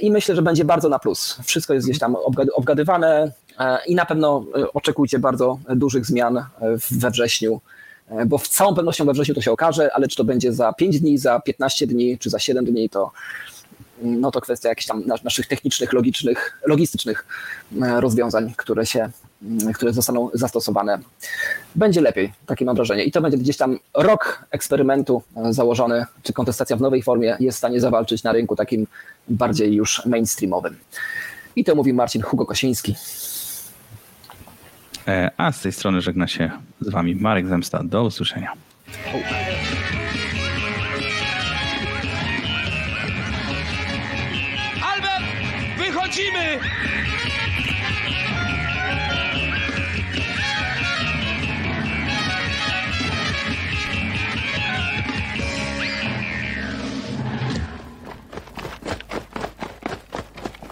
I myślę, że będzie bardzo na plus. Wszystko jest gdzieś tam obgadywane, E, i na pewno e, oczekujcie bardzo dużych zmian e, we wrześniu, bo z całą pewnością we wrześniu to się okaże, ale czy to będzie za 5 dni, za 15 dni, czy za 7 dni, to, no to kwestia jakichś tam naszych technicznych, logicznych, logistycznych rozwiązań, które się, które zostaną zastosowane. Będzie lepiej, takie mam wrażenie. I to będzie gdzieś tam rok eksperymentu założony, czy kontestacja w nowej formie jest w stanie zawalczyć na rynku takim bardziej już mainstreamowym. I to mówi Marcin Hugo Kosiński. E, a z tej strony żegna się z Wami Marek Zemsta. Do usłyszenia. Albert, wychodzimy!